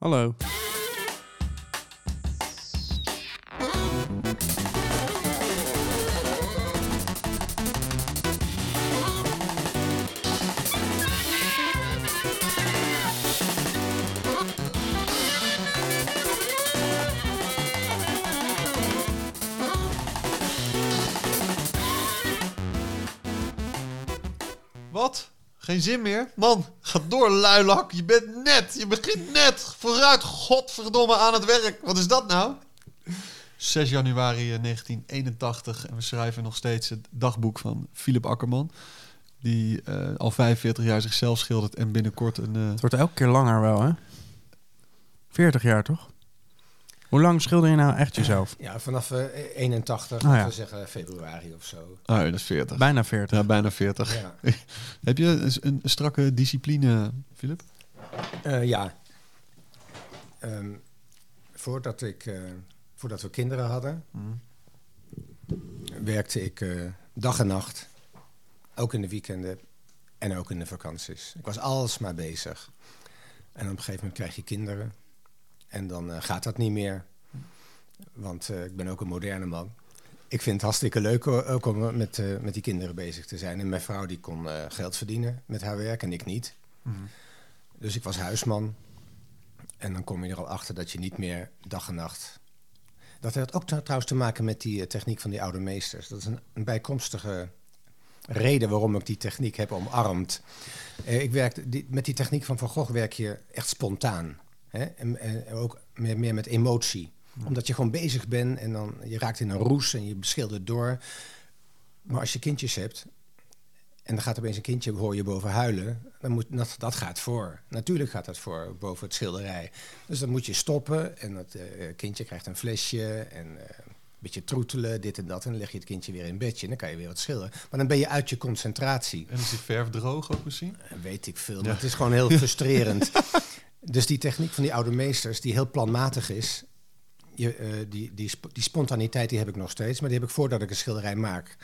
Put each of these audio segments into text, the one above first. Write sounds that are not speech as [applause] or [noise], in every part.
Hallo. Geen zin meer? Man, ga door, luilak. Je bent net. Je begint net. Vooruit, godverdomme, aan het werk. Wat is dat nou? 6 januari eh, 1981 en we schrijven nog steeds het dagboek van Philip Akkerman. Die eh, al 45 jaar zichzelf schildert en binnenkort een... eh, Het wordt elke keer langer wel, hè? 40 jaar, toch? Hoe lang schilder je nou echt jezelf? Ja, vanaf eh, 81, Ah, ja. we zeggen februari of zo. Oh, ja, dat is 40. Bijna 40. Ja, bijna 40. Ja. [laughs] Heb je een, een strakke discipline, Philip? Eh, ja. Ehm, voordat, ik, eh, voordat we kinderen hadden, werkte ik eh, dag en nacht. Ook in de weekenden en ook in de vakanties. Ik was alles maar bezig. En op een gegeven moment krijg je kinderen. En dan eh, gaat dat niet meer. Want eh, ik ben ook een moderne man. Ik vind het hartstikke leuk ook om met, eh, met die kinderen bezig te zijn. En mijn vrouw die kon eh, geld verdienen met haar werk en ik niet. Dus ik was huisman. En dan kom je er al achter dat je niet meer dag en nacht. Dat heeft ook tr- trouwens te maken met die eh, techniek van die oude meesters. Dat is een, een bijkomstige reden waarom ik die techniek heb omarmd. Eh, ik werk, die, met die techniek van Van Gogh werk je echt spontaan. Hè? En, en ook meer, meer met emotie. Omdat je gewoon bezig bent en dan je raakt in een roes en je schildert door. Maar als je kindjes hebt en dan gaat opeens een kindje, hoor je boven huilen. Dan moet, dat, dat gaat voor. Natuurlijk gaat dat voor boven het schilderij. Dus dan moet je stoppen en dat eh, kindje krijgt een flesje en eh, een beetje troetelen, dit en dat. En dan leg je het kindje weer in bedje en dan kan je weer wat schilderen. Maar dan ben je uit je concentratie. En is die verf droog ook misschien? Weet ik veel, maar het is gewoon heel [laughs] frustrerend. Dus die techniek van die oude meesters, die heel planmatig is... Je, eh, die, die, die spontaniteit die heb ik nog steeds, maar die heb ik voordat ik een schilderij maak.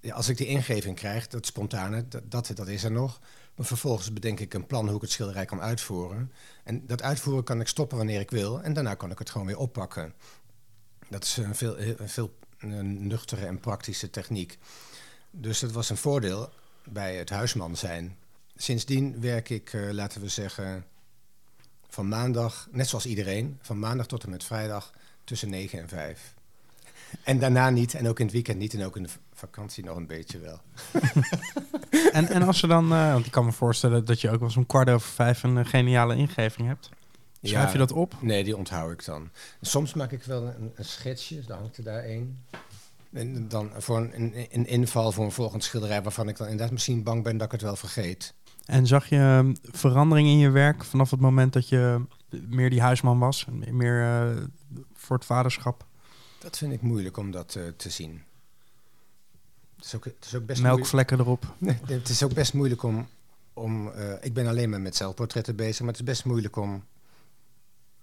Ja, als ik die ingeving krijg, dat spontane, dat, dat, is er nog. Maar vervolgens bedenk ik een plan hoe ik het schilderij kan uitvoeren. En dat uitvoeren kan ik stoppen wanneer ik wil. En daarna kan ik het gewoon weer oppakken. Dat is een veel, veel nuchtere en praktische techniek. Dus dat was een voordeel bij het huisman zijn. Sindsdien werk ik, eh, laten we zeggen, van maandag, net zoals iedereen, van maandag tot en met vrijdag tussen 9 en 5. En daarna niet, en ook in het weekend niet, en ook in de vakantie nog een beetje wel. [laughs] En, en als ze dan, eh, want ik kan me voorstellen dat je ook wel eens om kwart over vijf een eh, geniale ingeving hebt. Schrijf Ja. je dat op? Nee, die onthoud ik dan. Soms maak ik wel een, een schetsje, dan hangt er daar één. En dan voor een, een, een inval voor een volgend schilderij waarvan ik dan inderdaad misschien bang ben dat ik het wel vergeet. En zag je eh, verandering in je werk vanaf het moment dat je meer die huisman was? Meer eh, voor het vaderschap? Dat vind ik moeilijk om dat eh, te zien. Het is ook, het is ook best moeilijk. Melkvlekken erop. [laughs] Nee, het is ook best moeilijk om. om eh, ik ben alleen maar met zelfportretten bezig, maar het is best moeilijk om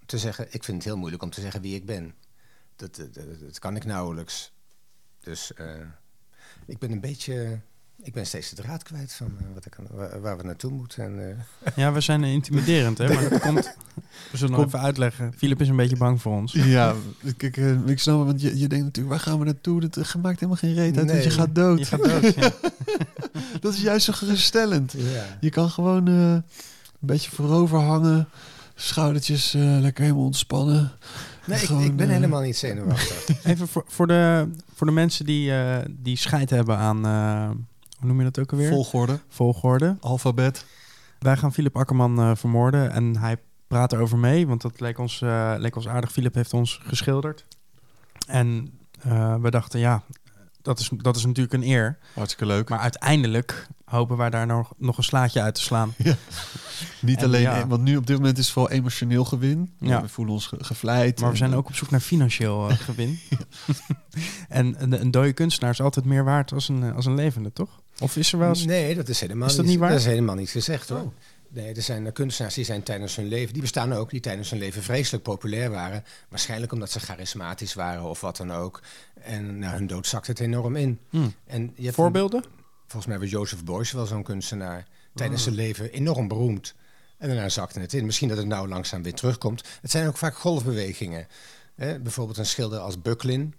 te zeggen. Ik vind het heel moeilijk om te zeggen wie ik ben. Dat, dat, kan ik nauwelijks. Dus ik ben een beetje. Ik ben steeds de draad kwijt van eh, wat ik, aan- waar, we naartoe moeten. En, eh, Ja, we zijn intimiderend, hè? Maar dat [laughs] komt... We zullen nog even uitleggen. Filip is een beetje bang voor ons. Ja, ik, eh, ik snap het, want je, je denkt natuurlijk, waar gaan we naartoe? Dat eh, maakt helemaal geen reet uit, want je gaat dood. Je gaat dood. ja. [laughs] Dat is juist zo geruststellend. ja. Je kan gewoon eh, een beetje voorover hangen, schoudertjes eh, lekker helemaal ontspannen. Nee, ik, Gewoon, ik ben helemaal niet zenuwachtig. Even voor, voor, de, voor de mensen die, eh, die scheid hebben aan... eh, hoe noem je dat ook alweer? Volgorde, Volgorde. alfabet. Wij gaan Philip Akkerman eh, vermoorden en hij praat erover mee, want dat leek ons, eh, leek ons aardig. Philip heeft ons geschilderd. En eh, we dachten, ja, dat is, dat is natuurlijk een eer. Hartstikke leuk. Maar uiteindelijk hopen wij daar nog, nog een slaatje uit te slaan. Niet en alleen, ja. eh, want nu op dit moment is het vooral emotioneel gewin. Ja. We voelen ons ge- gevleid. Maar we zijn ook op zoek naar financieel [laughs] gewin. en een, een dode kunstenaar is altijd meer waard als een, als een levende, toch? Of is er wel eens... Nee, dat is helemaal Is dat niet waar? Dat is helemaal niet gezegd hoor. Oh. Nee, er zijn kunstenaars die zijn tijdens hun leven, die bestaan ook, die tijdens hun leven vreselijk populair waren. Waarschijnlijk omdat ze charismatisch waren of wat dan ook. En na hun dood zakt het enorm in. Hmm. En je hebt Voorbeelden? Volgens mij was Joseph Beuys wel zo'n kunstenaar. Tijdens Oh. zijn leven enorm beroemd. En daarna zakte het in. Misschien dat het nou langzaam weer terugkomt. Het zijn ook vaak golfbewegingen. Bijvoorbeeld een schilder als Bucklin.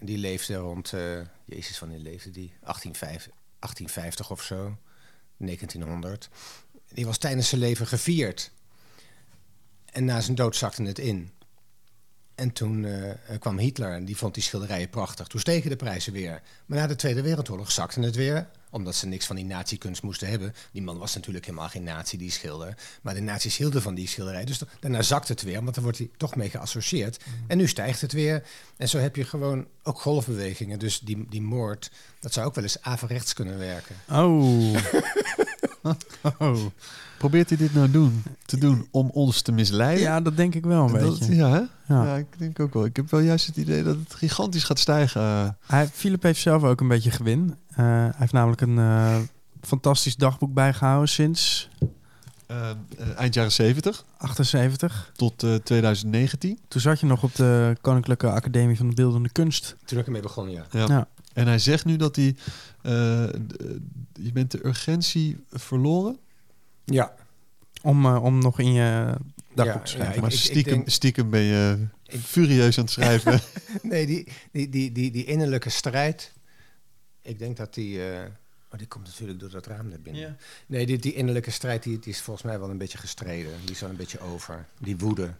Die leefde rond... eh, Jezus, wanneer leefde die? 1850, 1850 of zo. 1900. Die was tijdens zijn leven gevierd. En na zijn dood zakte het in. En toen eh, kwam Hitler en die vond die schilderijen prachtig. Toen stegen de prijzen weer. Maar na de Tweede Wereldoorlog zakte het weer. Omdat ze niks van die nazi-kunst moesten hebben. Die man was natuurlijk helemaal geen nazi, die schilder. Maar de nazi's hielden van die schilderij. Dus daarna zakt het weer, want dan wordt hij toch mee geassocieerd. En nu stijgt het weer. En zo heb je gewoon ook golfbewegingen. Dus die, die moord, dat zou ook wel eens averechts kunnen werken. Oh. [laughs] [laughs] oh. Probeert hij dit nou doen, te doen om ons te misleiden? Ja, dat denk ik wel een Dat- beetje. ja, hè? Ja. ja, ik denk ook wel. Ik heb wel juist het idee dat het gigantisch gaat stijgen. Hij, Philip heeft zelf ook een beetje gewin. Eh, hij heeft namelijk een eh, fantastisch dagboek bijgehouden sinds Eh, eind jaren 70 78. tot eh, 2019. Toen zat je nog op de Koninklijke Academie van de Beeldende Kunst. Toen ik ermee begon, ja. Ja. Ja. En hij zegt nu dat hij... eh, je bent de urgentie verloren. Ja, Om, eh, om nog in je dagboek Ja, te schrijven. Ik- maar ik stiekem, denk- stiekem ben je Ik- furieus aan het schrijven. [laughs] Nee, die, die, die, die, die innerlijke strijd. Ik denk dat die. eh, oh, die komt natuurlijk door dat raam naar binnen. Nee, die, die innerlijke strijd die, die is volgens mij wel een beetje gestreden. Die is wel een beetje over. Die woede.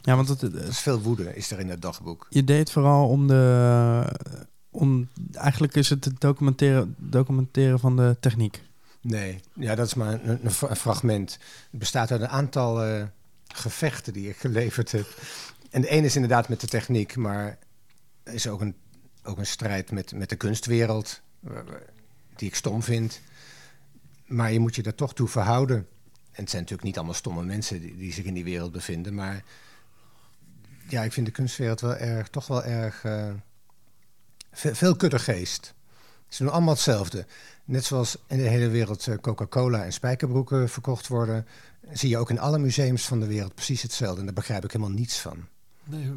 Ja, want het, het- is veel woede is er in dat dagboek. je deed vooral om de... Om, eigenlijk is het het documenteren, documenteren van de techniek. Nee, ja, dat is maar een, een fra- een fragment. Het bestaat uit een aantal eh, gevechten die ik geleverd heb. En de ene is inderdaad met de techniek, maar er is ook een, ook een strijd met, met de kunstwereld, wa- die ik stom vind. Maar je moet je daar toch toe verhouden. En het zijn natuurlijk niet allemaal stomme mensen die, die zich in die wereld bevinden, maar ja, ik vind de kunstwereld wel erg, toch wel erg eh, ve- veel kuddegeest. Ze doen allemaal hetzelfde. Net zoals in de hele wereld eh, Coca-Cola en spijkerbroeken verkocht worden, zie je ook in alle museums van de wereld precies hetzelfde. En daar begrijp ik helemaal niets van. nee,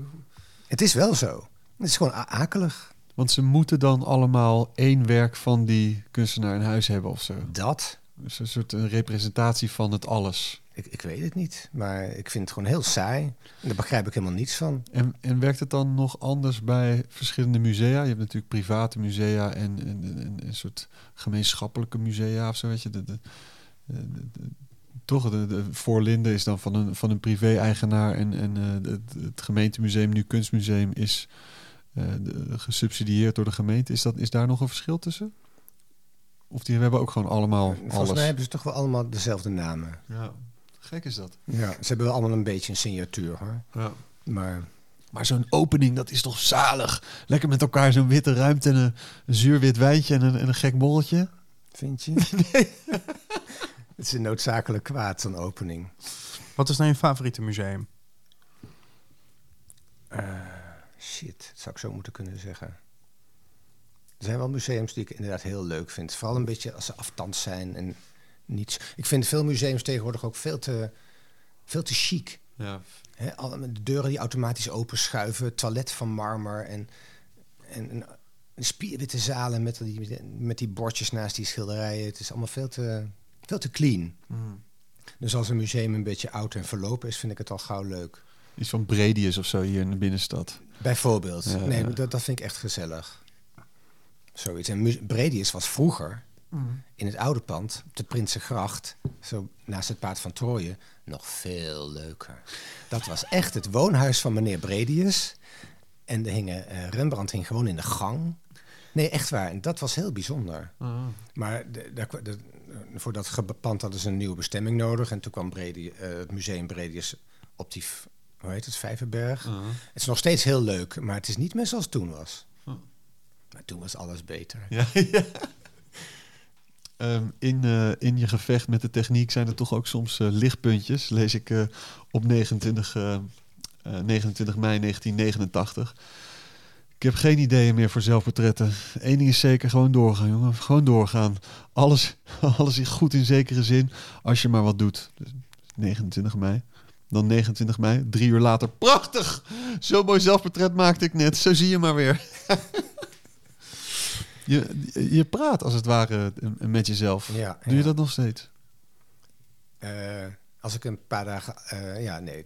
Het is wel zo. Het is gewoon akelig. want ze moeten dan allemaal één werk van die kunstenaar in huis hebben of zo. Dat, Dus een soort een representatie van het alles. Ik, ik weet het niet. Maar ik vind het gewoon heel saai. En daar begrijp ik helemaal niets van. En, en werkt het dan nog anders bij verschillende musea? Je hebt natuurlijk private musea en, en, en- en een soort gemeenschappelijke musea of zo, weet je. De, de, toch, de, de Voorlinde is dan van een, van een privé-eigenaar en, en eh, het, het gemeentemuseum, nu kunstmuseum, is eh, gesubsidieerd door de gemeente. Is, dat, is daar nog een verschil tussen? Of die hebben ook gewoon allemaal Volgens alles? mij hebben ze toch wel allemaal dezelfde namen. Ja, gek is dat. Ja, ze hebben wel allemaal een beetje een signatuur hoor. Ja. Maar Maar zo'n opening, dat is toch zalig? Lekker met elkaar zo'n witte ruimte en een, een zuur wit wijntje en een, en een gek borreltje. vind je? [laughs] [laughs] Het is een noodzakelijk kwaad, zo'n opening. Wat is nou je favoriete museum? Shit, dat zou ik zo moeten kunnen zeggen. Er zijn wel museums die ik inderdaad heel leuk vind. Vooral een beetje als ze afstand zijn en niets. Ik vind veel museums tegenwoordig ook veel te, veel te chic. Ja. Hè, alle- met de deuren die automatisch openschuiven, toilet van marmer en, en, en spierwitte zalen met die, met die bordjes naast die schilderijen. Het is allemaal veel te, veel te clean. Dus als een museum een beetje oud en verlopen is, vind ik het al gauw leuk. Iets van Bredius of zo hier in de binnenstad. Bijvoorbeeld. Ja, nee, ja. dat, dat vind ik echt gezellig. Zoiets. En Bredius was vroeger in het oude pand, op de Prinsengracht, zo naast het paard van Troje, nog veel leuker. Dat was echt het woonhuis van meneer Bredius. En er hingen, eh, Rembrandt hing gewoon in de gang. Nee, echt waar. En dat was heel bijzonder. Maar de, kwa- de- voor dat pand hadden ze een nieuwe bestemming nodig. En toen kwam Bredi, eh, het museum Bredius op die, hoe heet het, Vijverberg. Het is nog steeds heel leuk, maar het is niet meer zoals het toen was. Maar toen was alles beter. Ja, [laughs] ja. Ehm, in, eh, in je gevecht met de techniek zijn er toch ook soms eh, lichtpuntjes. Lees ik eh, op 29, eh, eh, 29 mei 1989. Ik heb geen ideeën meer voor zelfportretten. Eén ding is zeker, gewoon doorgaan, jongen. Gewoon doorgaan. Alles, [laughs] alles is goed in zekere zin, als je maar wat doet. Dus 29 mei. Dan 29 mei, drie uur later. Prachtig! Zo'n mooi zelfportret maakte ik net. Zo zie je maar weer. [laughs] je, je praat als het ware met jezelf. Ja, Doe je dat nog steeds? Eh, als ik een paar dagen... eh, ja, nee.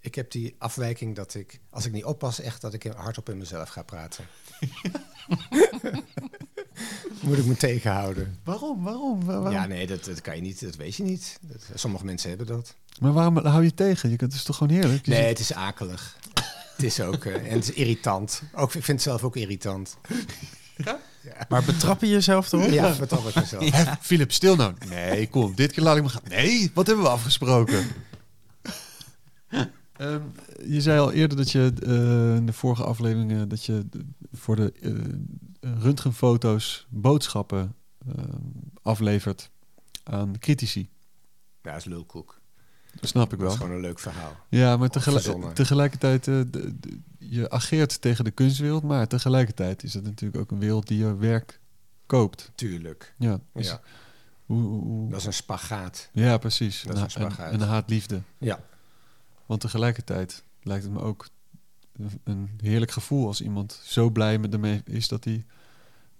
ik heb die afwijking dat ik, als ik niet oppas, echt dat ik hardop in mezelf ga praten. [laughs] Moet ik me tegenhouden. Waarom? Waarom? Waar- waarom? Ja, nee, dat, dat kan je niet. Dat weet je niet. Dat, sommige mensen hebben dat. Maar waarom hou je tegen? Je kunt, het is toch gewoon heerlijk? Je Nee, het is akelig. het is ook... eh, en het is irritant. Ook, ik vind het zelf ook irritant. [laughs] Maar betrap je jezelf erop? Ja, wat al ik mezelf. Philip, stil nou. Nee, kom, dit keer laat ik me gaan. Nee, wat hebben we afgesproken? Ehm, je zei al eerder dat je eh, in de vorige afleveringen dat je voor de eh, röntgenfoto's boodschappen eh, aflevert aan critici. Ja, dat is lulkoek. Dat snap ik Dat wel. is gewoon een leuk verhaal. Ja, maar tegelijkertijd, eh, de- de- je ageert tegen de kunstwereld, maar tegelijkertijd is het natuurlijk ook een wereld die je werk koopt. Tuurlijk. Ja, dus Ja, hoe, hoe, hoe- dat is een spagaat. ja precies. dat is een Een- spagaat. een, een haat-liefde. Ja. Want tegelijkertijd lijkt het me ook een- een heerlijk gevoel als iemand zo blij met ermee is dat hij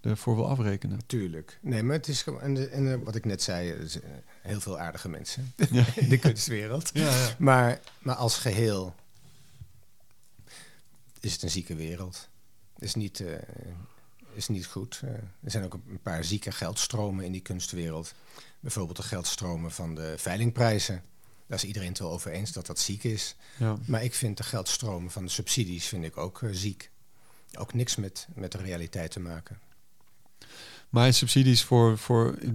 ervoor wil afrekenen. Tuurlijk. Nee, maar het is gewoon... En, en eh, wat ik net zei, zijn, eh, heel veel aardige mensen [laughs] Ja. in de kunstwereld. Ja, ja. Maar, maar als geheel is het een zieke wereld. Is niet, eh, is niet goed. Eh, er zijn ook een paar zieke geldstromen in die kunstwereld. Bijvoorbeeld de geldstromen van de veilingprijzen. Daar is iedereen het wel over eens dat dat ziek is. ja. Maar ik vind de geldstromen van de subsidies vind ik ook eh, ziek. Ook niks met, met de realiteit te maken. Maar subsidies voor, voor eh,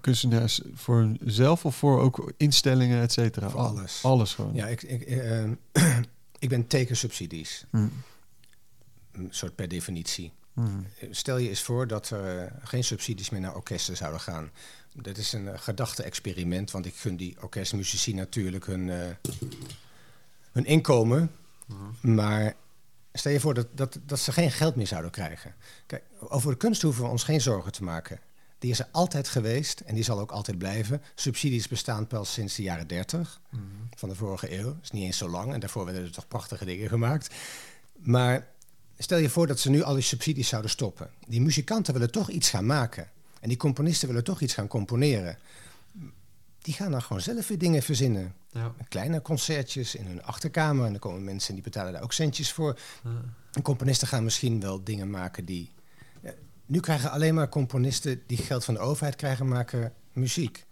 kunstenaars voor zelf of voor ook instellingen, et cetera? Voor alles. Alles gewoon. Ja, ik, ik, eh, [clears throat] ik ben tegen subsidies. Hm. Een soort per definitie. Hm. Stel je eens voor dat er eh, geen subsidies meer naar orkesten zouden gaan. Dat is een eh, gedachte-experiment, want ik gun die orkestmuzici natuurlijk hun, eh, hun inkomen. Maar stel je voor dat, dat, dat ze geen geld meer zouden krijgen. Kijk, over de kunst hoeven we ons geen zorgen te maken. Die is er altijd geweest en die zal ook altijd blijven. Subsidies bestaan pas sinds de jaren 30 van de vorige eeuw. Dat is niet eens zo lang en daarvoor werden er toch prachtige dingen gemaakt. Maar Stel je voor dat ze nu al die subsidies zouden stoppen. Die muzikanten willen toch iets gaan maken. En die componisten willen toch iets gaan componeren. Die gaan dan gewoon zelf weer dingen verzinnen. Ja. Kleine concertjes in hun achterkamer. En dan komen mensen en die betalen daar ook centjes voor. En componisten gaan misschien wel dingen maken die... Ja, nu krijgen alleen maar componisten die geld van de overheid krijgen, maken muziek.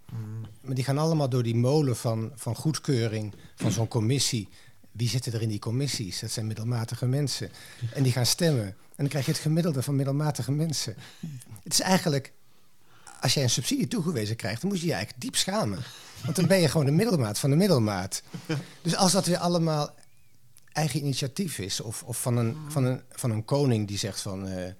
Maar die gaan allemaal door die molen van, van goedkeuring van zo'n commissie. Wie zitten er in die commissies? Dat zijn middelmatige mensen. En die gaan stemmen. En dan krijg je het gemiddelde van middelmatige mensen. Het is eigenlijk, als jij een subsidie toegewezen krijgt, dan moet je je eigenlijk diep schamen. Want dan ben je gewoon de middelmaat van de middelmaat. Dus als dat weer allemaal eigen initiatief is, of, of van, een, van, een, van een koning die zegt van. eh,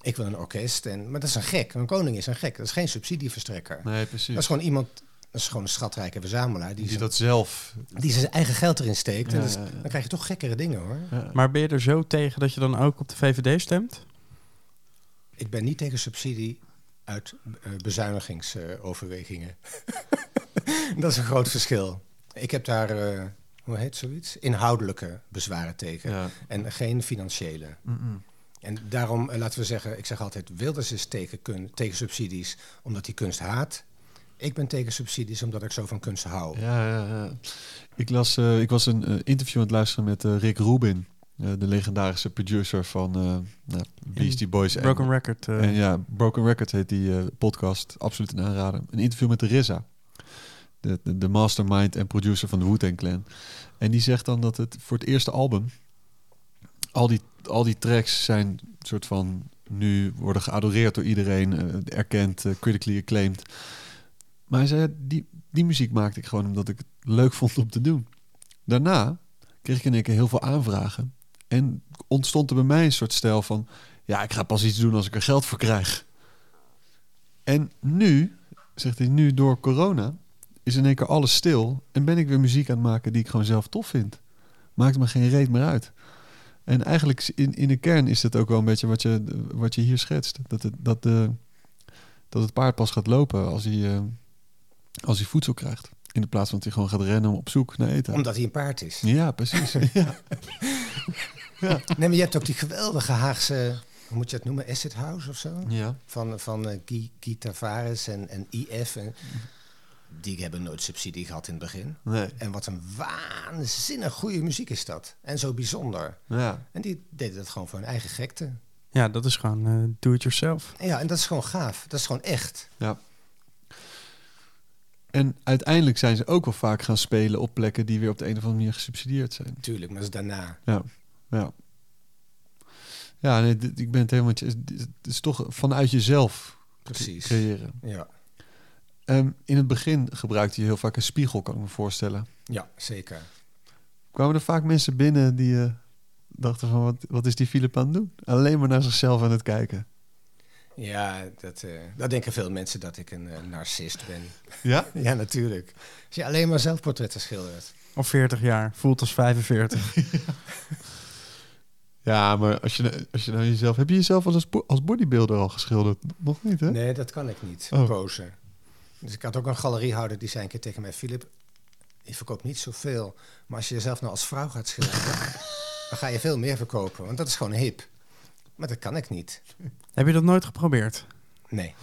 ik wil een orkest. En, maar dat is een gek. Een koning is een gek. Dat is geen subsidieverstrekker. Nee, precies. Dat is gewoon iemand, dat is gewoon een schatrijke verzamelaar. Die, dat zelf. die zijn eigen geld erin steekt. Ja, en is- ja. Dan krijg je toch gekkere dingen hoor. Ja. Maar ben je er zo tegen dat je dan ook op de VVD stemt? Ik ben niet tegen subsidie uit eh, bezuinigingsoverwegingen. [laughs] dat is een groot verschil. Ik heb daar, eh, hoe heet zoiets? Inhoudelijke bezwaren tegen. Ja. En geen financiële. En daarom, eh, laten we zeggen, ik zeg altijd, Wilders is tegen, kun, tegen subsidies omdat hij kunst haat. Ik ben tegen subsidies omdat ik zo van kunst hou. Ja, ja, ja. Ik, las, ik was een interview aan het luisteren met eh, Rick Rubin, de legendarische producer van eh nou, Beastie Boys. en- Broken Record. eh, En ja, Broken Record heet die eh, podcast. Absoluut een aanrader. Een interview met de RZA. De, de, de mastermind en producer van de Wu-Tang Clan. En die zegt dan dat het voor het eerste album... Al die, al die tracks zijn soort van... Nu worden geadoreerd door iedereen. eh, erkend, eh, critically acclaimed. Maar hij zei, die, die muziek maakte ik gewoon omdat ik het leuk vond om te doen. Daarna kreeg ik in één keer heel veel aanvragen. En ontstond er bij mij een soort stijl van... Ja, ik ga pas iets doen als ik er geld voor krijg. En nu, zegt hij, nu door corona... is in één keer alles stil... en ben ik weer muziek aan het maken die ik gewoon zelf tof vind. Maakt me geen reet meer uit. En eigenlijk in, in de kern is het ook wel een beetje wat je, wat je hier schetst. Dat het, dat, de, dat het paard pas gaat lopen als hij, eh, als hij voedsel krijgt. In de plaats van dat hij gewoon gaat rennen op zoek naar eten. Omdat hij een paard is. Ja, precies. [laughs] ja. Nee, maar je hebt ook die geweldige Haagse, hoe moet je het noemen, Acid House of zo? ja. Van, van eh, Guy, Guy Tavares en, en IF. En, die hebben nooit subsidie gehad in het begin. Nee. En wat een waanzinnig goede muziek is dat. En zo bijzonder. Ja. En die deden dat gewoon voor hun eigen gekte. Ja, dat is gewoon eh, do it yourself. Ja, en dat is gewoon gaaf. Dat is gewoon echt. ja. En uiteindelijk zijn ze ook wel vaak gaan spelen op plekken die weer op de een of andere manier gesubsidieerd zijn. Tuurlijk, maar dat is daarna. Ja, ja. Ja, nee, dit- ik ben het helemaal. Het is toch vanuit jezelf Precies. creëren. Ja, Ehm, in het begin gebruikte je heel vaak een spiegel, kan ik me voorstellen. ja zeker. Kwamen er vaak mensen binnen die eh, dachten van, wat, wat is die Filip aan het doen? Alleen maar naar zichzelf aan het kijken. Ja, dat, eh dat denken veel mensen dat ik een eh, narcist ben. [laughs] Ja? [laughs] Ja, natuurlijk. Als je alleen maar zelfportretten schildert. Of 40 jaar, voelt als 45. Ja, [laughs] maar als je, als je nou jezelf... Heb je jezelf als, als bodybuilder al geschilderd? Nog niet, hè? Nee, dat kan ik niet. Oh. Posen. Dus ik had ook een galeriehouder die zei een keer tegen mij... Filip, je verkoopt niet zoveel. Maar als je jezelf nou als vrouw gaat schilderen... [laughs] dan ga je veel meer verkopen. Want dat is gewoon hip. Maar dat kan ik niet. heb je dat nooit geprobeerd? Nee.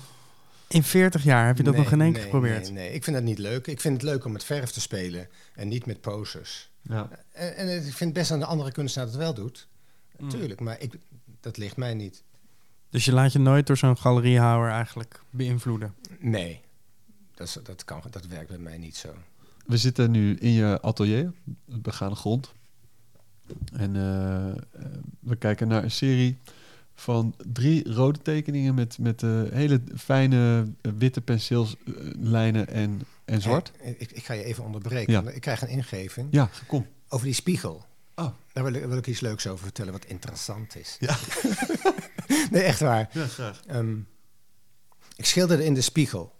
In 40 jaar heb je dat Nee, nog geen één keer nee, geprobeerd? Nee, nee, ik vind dat niet leuk. Ik vind het leuk om met verf te spelen en niet met poses. Ja. En, en ik vind best dat een andere kunstenaar dat wel doet. Mm. Tuurlijk, maar ik, dat ligt mij niet. Dus je laat je nooit door zo'n galeriehouwer eigenlijk beïnvloeden? Nee, dat, is, dat, kan, dat werkt bij mij niet zo. We zitten nu in je atelier, het begane grond. En eh, eh, we kijken naar een serie van drie rode tekeningen met, met eh, hele fijne witte penseelslijnen en, en zwart. Hey, ik, ik ga je even onderbreken. Ja. want Ik krijg een ingeving Ja, kom. over die spiegel. Oh. Daar wil ik, wil ik iets leuks over vertellen wat interessant is. Ja. [laughs] nee, echt waar. Ja, graag. Ehm, ik schilderde in de spiegel.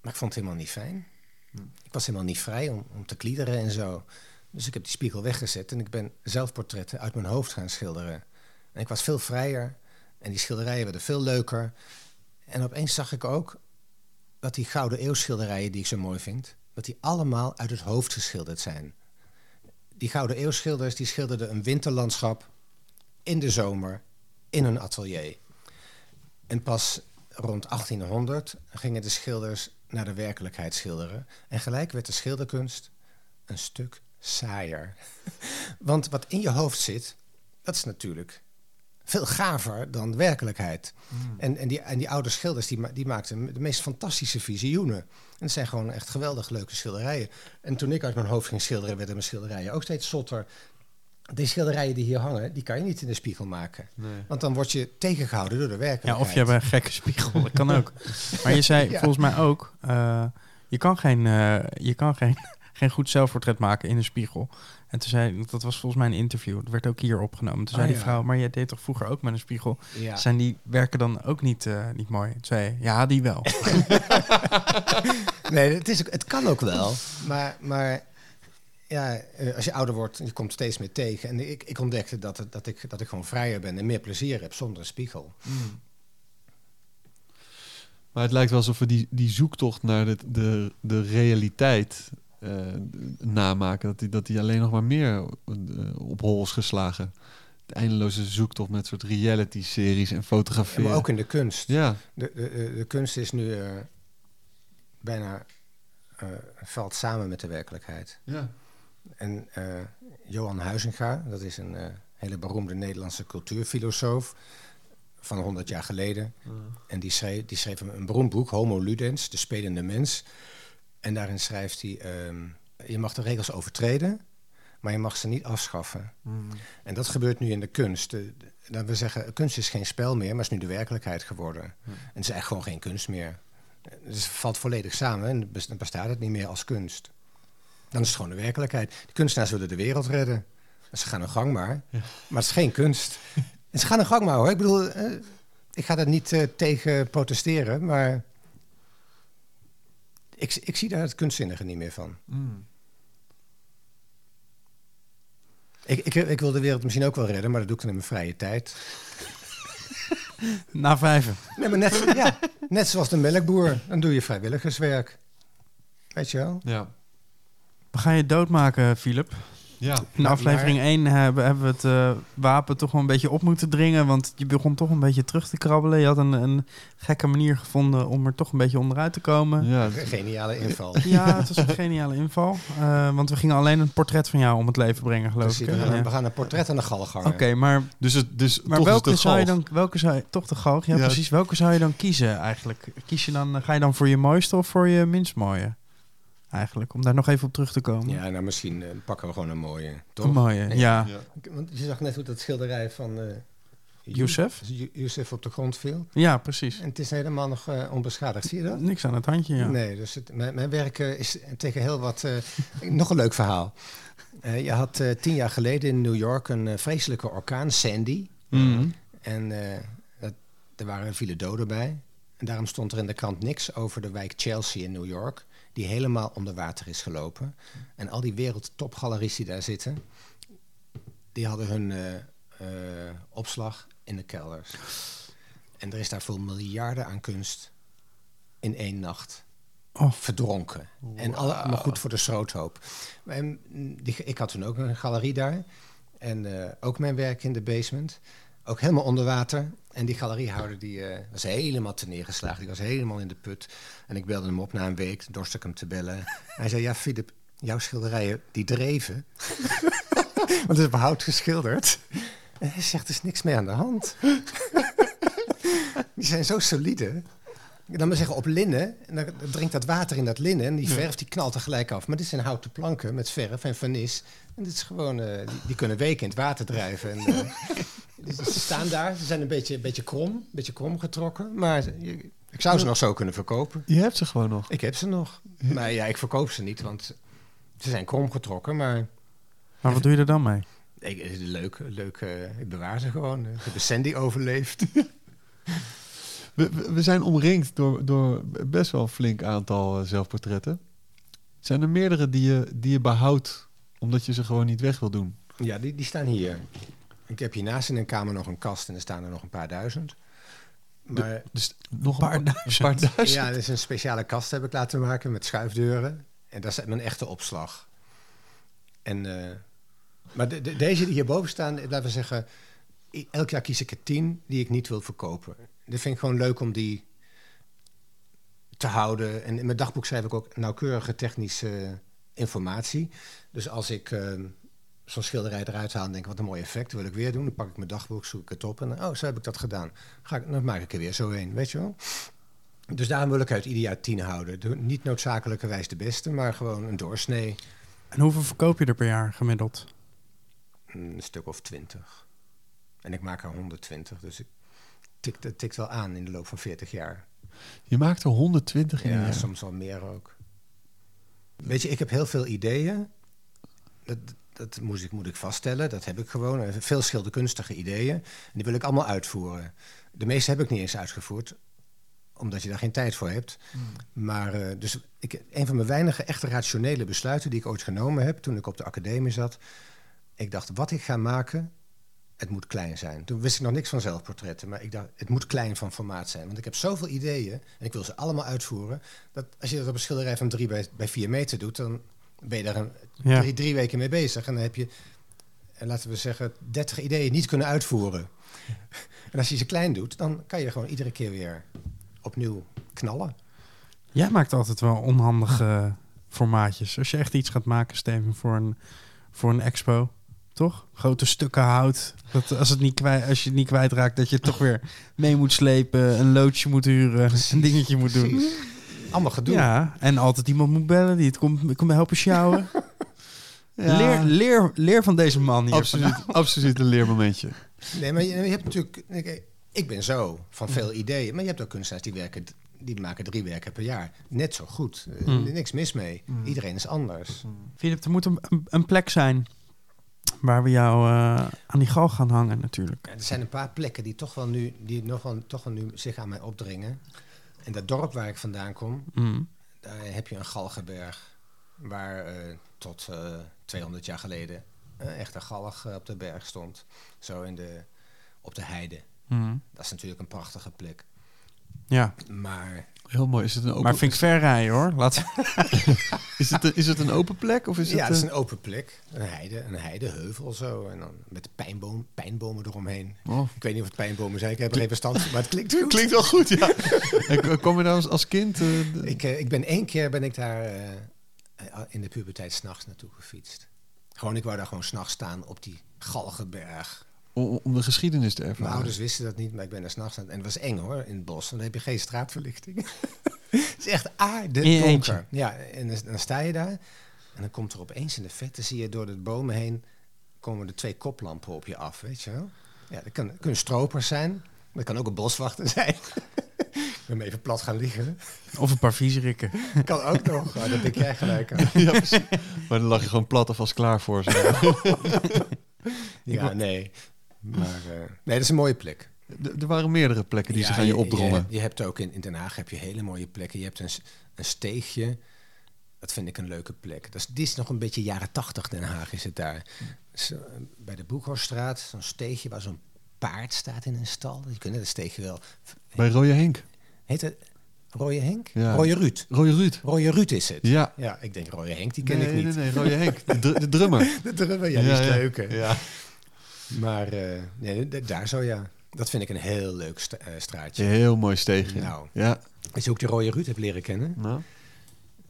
Maar ik vond het helemaal niet fijn. Ik was helemaal niet vrij om, om te kliederen en zo. Dus ik heb die spiegel weggezet en ik ben zelfportretten uit mijn hoofd gaan schilderen. En ik was veel vrijer en die schilderijen werden veel leuker. En opeens zag ik ook dat die gouden eeuwschilderijen die ik zo mooi vind, dat die allemaal uit het hoofd geschilderd zijn. Die gouden eeuwschilders die schilderden een winterlandschap in de zomer in een atelier. En pas rond 1800 gingen de schilders naar de werkelijkheid schilderen. En gelijk werd de schilderkunst een stuk saaier. [laughs] Want wat in je hoofd zit, dat is natuurlijk veel gaver dan werkelijkheid. En, en, die, en die oude schilders die, ma- die maakten de meest fantastische visioenen. En het zijn gewoon echt geweldig leuke schilderijen. En toen ik uit mijn hoofd ging schilderen, werden mijn schilderijen ook steeds zotter. Die schilderijen die hier hangen, die kan je niet in de spiegel maken. Nee. Want dan word je tegengehouden door de Ja, werkelijkheid. of je hebt een gekke spiegel, dat kan ook. [laughs] Maar je zei Ja. volgens mij ook, eh, je kan, geen, eh, je kan geen, [laughs] geen goed zelfportret maken in een spiegel. En toen zei, dat was volgens mij een interview, dat werd ook hier opgenomen. Toen zei die ja. vrouw, maar jij deed toch vroeger ook met een spiegel? Ja. Zijn die werken dan ook niet, eh, niet mooi? Toen zei ja, die wel. [laughs] Nee, het, is, het kan ook wel. Maar, maar ja, eh, als je ouder wordt, je komt steeds meer tegen. En ik, ik ontdekte dat, het, dat, ik, dat ik gewoon vrijer ben en meer plezier heb zonder een spiegel. Maar het lijkt wel alsof we die, die zoektocht naar de, de, de realiteit namaken. Dat die, dat die alleen nog maar meer eh, op hol is geslagen. De eindeloze zoektocht met soort reality-series en Ja, fotograferen. maar ook in de kunst. Ja, De, de, de, kunst is nu eh, bijna eh, valt samen met de werkelijkheid. ja. En eh, Johan Huizinga, dat is een eh, hele beroemde Nederlandse cultuurfilosoof van 100 jaar geleden. En die schreef, die schreef een, een beroemd boek, Homo Ludens, de spelende mens. En daarin schrijft hij, ehm, je mag de regels overtreden, maar je mag ze niet afschaffen. En dat gebeurt nu in de kunst. De, de- dat we zeggen, kunst is geen spel meer, maar is nu de werkelijkheid geworden. En het is eigenlijk gewoon geen kunst meer. Dus het valt volledig samen en dan bestaat het niet meer als kunst. Dan is het gewoon de werkelijkheid. De kunstenaars willen de wereld redden. Ze gaan hun gang maar. Maar het is geen kunst. En [laughs] ze gaan hun gang maar hoor. Ik bedoel, eh, ik ga daar niet eh, tegen protesteren, maar ik, ik zie daar het kunstzinnige niet meer van. Mm. Ik, ik, ik wil de wereld misschien ook wel redden, maar dat doe ik dan in mijn vrije tijd. [laughs] Na vijven. Nee, maar net, ja, net zoals de melkboer, dan doe je vrijwilligerswerk. Weet je wel? ja. We gaan je doodmaken, Philip. Ja. In aflevering 1 hebben, hebben we het eh, wapen toch wel een beetje op moeten dringen. Want je begon toch een beetje terug te krabbelen. Je had een, een gekke manier gevonden om er toch een beetje onderuit te komen. ja. Een Geniale inval. [laughs] Ja, het was een geniale inval. Eh, want we gingen alleen een portret van jou om het leven brengen, geloof Dus ik. we, hè? gaan, Ja. we gaan een portret aan de galg hangen. Oké, maar, Dus, het, dus maar toch is welke zou je dan... Welke zou je, toch de galg? Ja, Ja. precies. Welke zou je dan kiezen eigenlijk? Kies je dan, ga je dan voor je mooiste of voor je minst mooie? Eigenlijk, om daar nog even op terug te komen. Ja, nou misschien eh, pakken we gewoon een mooie, toch? Een mooie, Nee. ja. Ja. Want je zag net hoe dat schilderij van eh Youssef? Youssef op de grond viel. Ja, precies. En het is helemaal nog eh, onbeschadigd, zie je dat? Niks aan het handje, ja. Nee, dus het, mijn, mijn werk is tegen heel wat... eh, [laughs] nog een leuk verhaal. Eh, je had eh, tien jaar geleden in New York een vreselijke orkaan, Sandy. Mhm. En eh, dat, er waren vielen doden bij. En daarom stond er in de krant niks over de wijk Chelsea in New York... die helemaal onder water is gelopen. En al die wereldtopgaleries die daar zitten... die hadden hun eh, eh, opslag in de kelders. En er is daar voor miljarden aan kunst in één nacht Oh. verdronken. En alle- allemaal goed voor de schroothoop. En, die, ik had toen ook een galerie daar. En eh, ook mijn werk in de basement. Ook helemaal onder water. En die galeriehouder die, eh, was helemaal te neergeslagen. Die was helemaal in de put. En ik belde hem op na een week. Dorst ik hem te bellen. [laughs] Hij zei, ja Filip, jouw schilderijen die dreven. [laughs] Want het is op hout geschilderd. En hij zegt, er is niks mee aan de hand. [laughs] die zijn zo solide. Dan maar zeggen op linnen, en dan drinkt dat water in dat linnen en die verf die knalt tegelijk af. Maar dit zijn houten planken met verf en vernis. En dit is gewoon, eh, die, die kunnen weken in het water drijven. En, eh, ze staan daar, ze zijn een beetje, een beetje krom, een beetje krom getrokken. Maar je- ik zou ze nog zo kunnen verkopen. Je hebt ze gewoon nog. Ik heb ze nog. Maar ja, ik verkoop ze niet, want ze zijn krom getrokken. Maar Maar wat doe je er dan mee? ik, is leuk, leuk eh, ik bewaar ze gewoon. Ik heb een Sandy overleefd. [laughs] We, we- we zijn omringd door, door best wel een flink aantal eh, zelfportretten. Zijn er meerdere die je, die je behoudt omdat je ze gewoon niet weg wil doen? Ja, die, die staan hier. Ik heb hiernaast in een kamer nog een kast en er staan er nog een paar duizend. Maar Dus nog Paar een, pa- een paar duizend. ja, er is een speciale kast heb ik laten maken met schuifdeuren. En dat is mijn echte opslag. En, eh, maar de, de- deze die hierboven staan, laten we zeggen... Elk jaar kies ik er tien die ik niet wil verkopen. Dat vind ik gewoon leuk om die te houden. En in mijn dagboek schrijf ik ook nauwkeurige technische informatie. Dus als ik eh, zo'n schilderij eruit haal en denk... wat een mooi effect, dat wil ik weer doen. Dan pak ik mijn dagboek, zoek ik het op en oh, zo heb ik dat gedaan. Ga ik, dan maak ik er weer zo een, weet je wel. Dus daarom wil ik uit ieder jaar tien houden. De- niet noodzakelijkerwijs de beste, maar gewoon een doorsnee. En hoeveel verkoop je er per jaar gemiddeld? Een stuk of twintig. En ik maak er 120, dus ik tik, het tikt wel aan in de loop van 40 jaar. Je maakt er 120 in een Ja, jaar. soms wel meer ook. Weet je, ik heb heel veel ideeën. Dat, dat moet, ik, moet ik vaststellen, dat heb ik gewoon. Veel schilderkunstige ideeën. En die wil ik allemaal uitvoeren. De meeste heb ik niet eens uitgevoerd, omdat je daar geen tijd voor hebt. Maar eh, dus ik, een van mijn weinige echte rationele besluiten die ik ooit genomen heb toen ik op de academie zat. Ik dacht, wat ik ga maken, het moet klein zijn. Toen wist ik nog niks van zelfportretten, maar ik dacht, het moet klein van formaat zijn. Want ik heb zoveel ideeën en ik wil ze allemaal uitvoeren. Dat als je dat op een schilderij van drie bij, bij vier meter doet, dan ben je daar een, Ja. drie, drie weken mee bezig. En dan heb je, eh, laten we zeggen, 30 ideeën niet kunnen uitvoeren. [laughs] en als je ze klein doet, dan kan je gewoon iedere keer weer opnieuw knallen. Jij maakt altijd wel onhandige formaatjes. Als je echt iets gaat maken, Steven, voor een, voor een expo, toch? Grote stukken hout. Dat als, het niet kwijt, als je het niet kwijtraakt, dat je het toch weer mee moet slepen, een loodje moet huren, een dingetje moet doen. [laughs] Allemaal gedoe. Ja, en altijd iemand moet bellen die het komt, komt helpen sjouwen. [laughs] Ja. Leer, leer, leer van deze man hier. Absoluut, absoluut een leermomentje. Nee, maar je, je hebt natuurlijk... Ik, ik ben zo, van veel ideeën. Maar je hebt ook kunstenaars die werken... Die maken drie werken per jaar. Net zo goed. Eh, Mm. Niks mis mee. Iedereen is anders. Filip, er moet een, een, een plek zijn waar we jou eh, aan die gal gaan hangen natuurlijk. Ja, er zijn een paar plekken die toch wel nu, die nog wel, toch wel nu zich aan mij opdringen. In dat dorp waar ik vandaan kom, Mm. daar heb je een galgenberg. Waar eh, tot eh 200 jaar geleden een echte galg eh, op de berg stond. Zo in de, op de heide. Mm. Dat is natuurlijk een prachtige plek. Ja, Maar Heel mooi. Is het een open, maar vind ik ver rijden hoor. Laat... [laughs] is, het een, is het een open plek? Of is ja, het, het is een open plek. Een heide, een heideheuvel zo. En dan met pijnboom, pijnbomen eromheen. oh. Ik weet niet of het pijnbomen zijn. Ik heb er even stand van, maar het klinkt goed. Klinkt wel goed, ja. [laughs] En Kom je daar als, als kind? eh, de- Ik, eh, ik ben één keer ben ik daar eh, eh, in de puberteit s'nachts naartoe gefietst. Gewoon, ik wou daar gewoon s'nachts staan op die Galgenberg. Om, om de geschiedenis te Mijn ervaren. ouders wisten dat niet, maar ik ben daar s'nachts aan. En het was eng hoor, in het bos. Want dan heb je geen straatverlichting. [laughs] het is echt aarde In je donker. eentje. Ja, en dan, dan sta je daar. En dan komt er opeens in de vette, zie je door de bomen heen... komen er twee koplampen op je af, weet je wel. Ja, dat kan, kunnen stropers zijn. Dat kan ook een boswachter [laughs] zijn. ik ben me even plat gaan liggen. Of een paar viezerikken. [laughs] Kan ook nog. Oh, dat denk jij gelijk aan. ja, precies. Maar dan lag je gewoon plat of als klaar voor. Zo. Ja, nee. Maar eh, nee, dat is een mooie plek. D- er waren meerdere plekken die Ja, zich aan je opdrongen. Je, je hebt ook in, in Den Haag heb je hele mooie plekken. Je hebt een, een steegje. Dat vind ik een leuke plek. Dat is, die is nog een beetje jaren tachtig Den Haag is het daar. Dus, eh, bij de Boekhorststraat, zo'n steegje waar zo'n paard staat in een stal. Je kunt het steegje wel... Bij Rode Henk. Heet het Rooie Henk? Ja. Rooie Ruud. Rode Ruud. Rooie Ruud is het. Ja. Ja, ik denk Rooie Henk, die ken nee, ik niet. Nee, nee, Rode Henk. De, dr- de drummer. [laughs] De drummer, ja, die is leuk. hè. Ja. Maar eh, nee, daar zo ja. Dat vind ik een heel leuk sta- eh, straatje. Heel mooi steegje. Nou. Ja. Je ook die Rooie Ruud hebt leren kennen... Nou.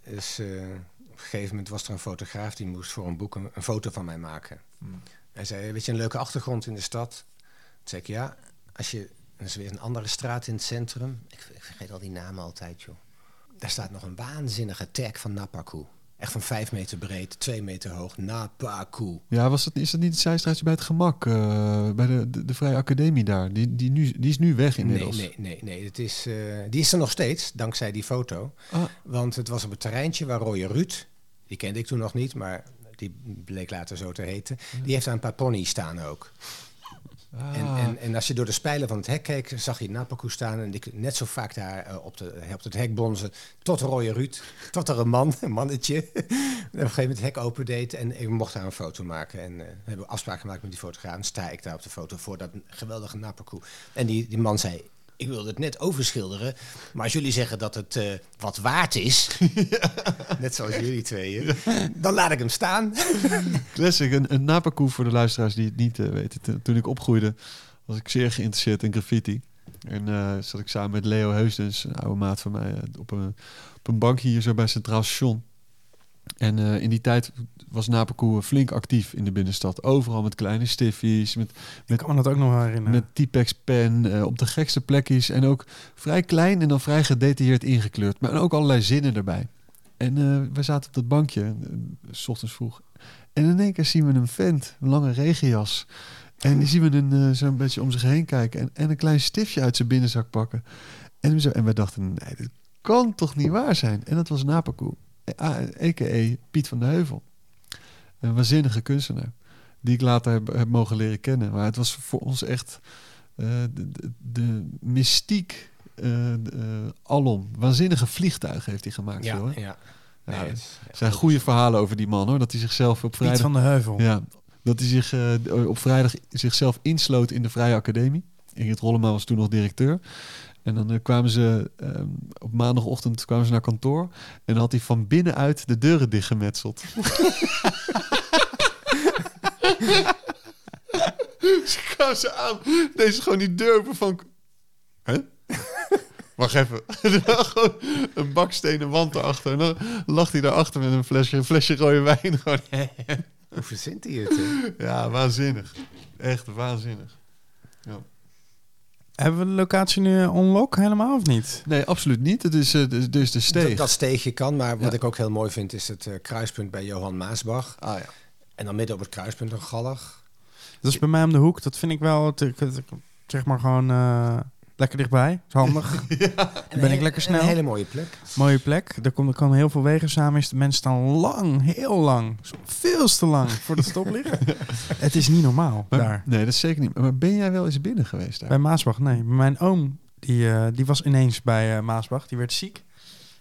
Dus op een gegeven moment was er een fotograaf die moest voor een boek een, een foto van mij maken. Hij zei, weet je, een leuke achtergrond in de stad? Toen zei ik, ja, als je... Dat is weer een andere straat in het centrum. Ik, ik vergeet al die namen altijd, joh. Daar staat nog een waanzinnige tag van Napaku. Echt van vijf meter breed, twee meter hoog. Napaku. Ja, was dat, is dat niet het zijstraatje bij het gemak? eh, bij de, de, de Vrije Academie daar. Die, die, nu, die is nu weg Nee, inmiddels. nee, nee, nee. Het is, eh, die is er nog steeds, dankzij die foto. Ah, Want het was op het terreintje waar Roye Ruud, die kende ik toen nog niet, maar die bleek later zo te heten, die heeft daar een paar ponies staan ook. En, ah. en, en als je door de spijlen van het hek keek, zag je Napaku staan en die net zo vaak daar eh, op, de, op het hek bonzen, tot Roye Ruud, tot er een man, [laughs] een mannetje, en [laughs] op een gegeven moment het hek opendeed en ik mocht daar een foto maken. En eh, we hebben afspraak gemaakt met die fotograaf en sta ik daar op de foto voor dat geweldige Napaku. En die, die man zei, ik wilde het net overschilderen, maar als jullie zeggen dat het eh, wat waard is, [laughs] [laughs] net zoals jullie tweeën, dan laat ik hem staan. [laughs] Classic, een, een Napakoe voor de luisteraars die het niet eh, weten. Toen- ik opgroeide was ik zeer geïnteresseerd in graffiti. En eh, zat ik samen met Leo Heusdens, een oude maat van mij, op een, op een bankje hier zo bij Centraal Station. En eh, in die tijd was Napakoe flink actief in de binnenstad. Overal met kleine stiffies, met, Ik kan me dat ook nog herinneren. met T-Pex pen, eh, op de gekste plekjes. En ook vrij klein en dan vrij gedetailleerd ingekleurd. Maar ook allerlei zinnen erbij. En eh we zaten op dat bankje, eh, s ochtends vroeg. En in één keer zien we een vent, een lange regenjas. En die zien we een, eh, zo'n beetje om zich heen kijken. En, en een klein stiftje uit zijn binnenzak pakken. En, we zo, en wij dachten, nee, dit kan toch niet waar zijn? En dat was Napakoe, a.k.a. Piet van de Heuvel. Een waanzinnige kunstenaar. Die ik later heb, heb mogen leren kennen. Maar het was voor ons echt eh, de, de, de mystiek eh, de, eh, alom. Waanzinnige vliegtuigen heeft hij gemaakt. Ja, joh, hè? ja. Ja, Nee, er het is- zijn goede verhalen over die man hoor. Dat hij zichzelf op Piet vrijdag. van de Heuvel. Ja, dat hij zich eh, op vrijdag zichzelf insloot in de Vrije Academie. Ingrid Rollema was toen nog directeur. En dan eh, kwamen ze ehm, op maandagochtend kwamen ze naar kantoor. En dan had hij van binnenuit de deuren dichtgemetseld. ze kwamen ze aan. Deze gewoon die deur open van... Hè? Wacht even. [laughs] Er gewoon een bakstenen wand erachter. En dan lag hij daarachter met een flesje, een flesje rode wijn. [laughs] Gewoon, Hoe verzint hij het? hè? ja, waanzinnig. Echt waanzinnig. Hebben we de locatie nu eh, unlock helemaal of niet? Nee, absoluut niet. Het is, dus dus de steeg. Dat, dat steegje kan, maar wat Ja. ik ook heel mooi vind is het eh, kruispunt bij Johan Maasbach. ah, ja. En dan midden op het kruispunt een gallig. Dat is bij mij om de hoek. Dat vind ik wel, zeg maar gewoon eh, lekker dichtbij. Is handig. [laughs] En Ben ik lekker snel? Een hele mooie plek. Mooie plek. Er komen, er komen heel veel wegen samen. Is de mensen staan lang, heel lang, veel te lang voor het stoplicht. [laughs] het is niet normaal Maar- daar. Nee, dat is zeker niet. Maar ben jij wel eens binnen geweest daar? Bij Maasbach, nee. Mijn oom, die, eh, die was ineens bij eh, Maasbach. Die werd ziek.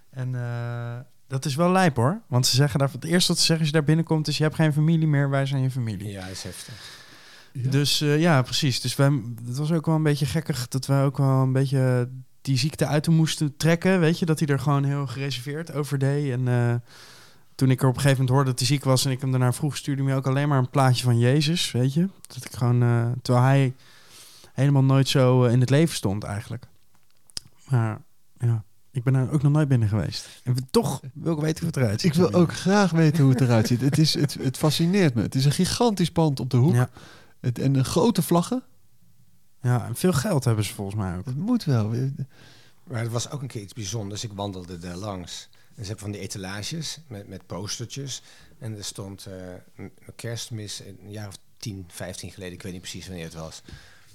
En eh, dat is wel lijp hoor. Want ze zeggen daar, het eerste wat ze zeggen als je daar binnenkomt is... je hebt geen familie meer, wij zijn je familie. Ja, is heftig. Ja. Dus eh, ja, precies. Dus wij, het was ook wel een beetje gekkig dat wij ook wel een beetje die ziekte uit hem moesten trekken. Weet je, dat hij er gewoon heel gereserveerd over deed. En eh, toen ik er op een gegeven moment hoorde dat hij ziek was en ik hem daarna vroeg, stuurde hij me ook alleen maar een plaatje van Jezus, weet je. Dat ik gewoon, eh, terwijl hij helemaal nooit zo in het leven stond eigenlijk. Maar ja, ik ben er ook nog nooit binnen geweest. En toch wil ik weten hoe het eruit ziet. Ik wil ook graag weten hoe het eruit ziet. Het, is, het, het fascineert me. Het is een gigantisch pand op de hoek. Ja, Het, en een grote vlaggen. ja, en veel geld hebben ze volgens mij ook. Dat moet wel. Maar het was ook een keer iets bijzonders. Ik wandelde daar langs. En ze hebben van die etalages met, met postertjes. En er stond eh, m- kerstmis een jaar of 10, 15 geleden. Ik weet niet precies wanneer het was.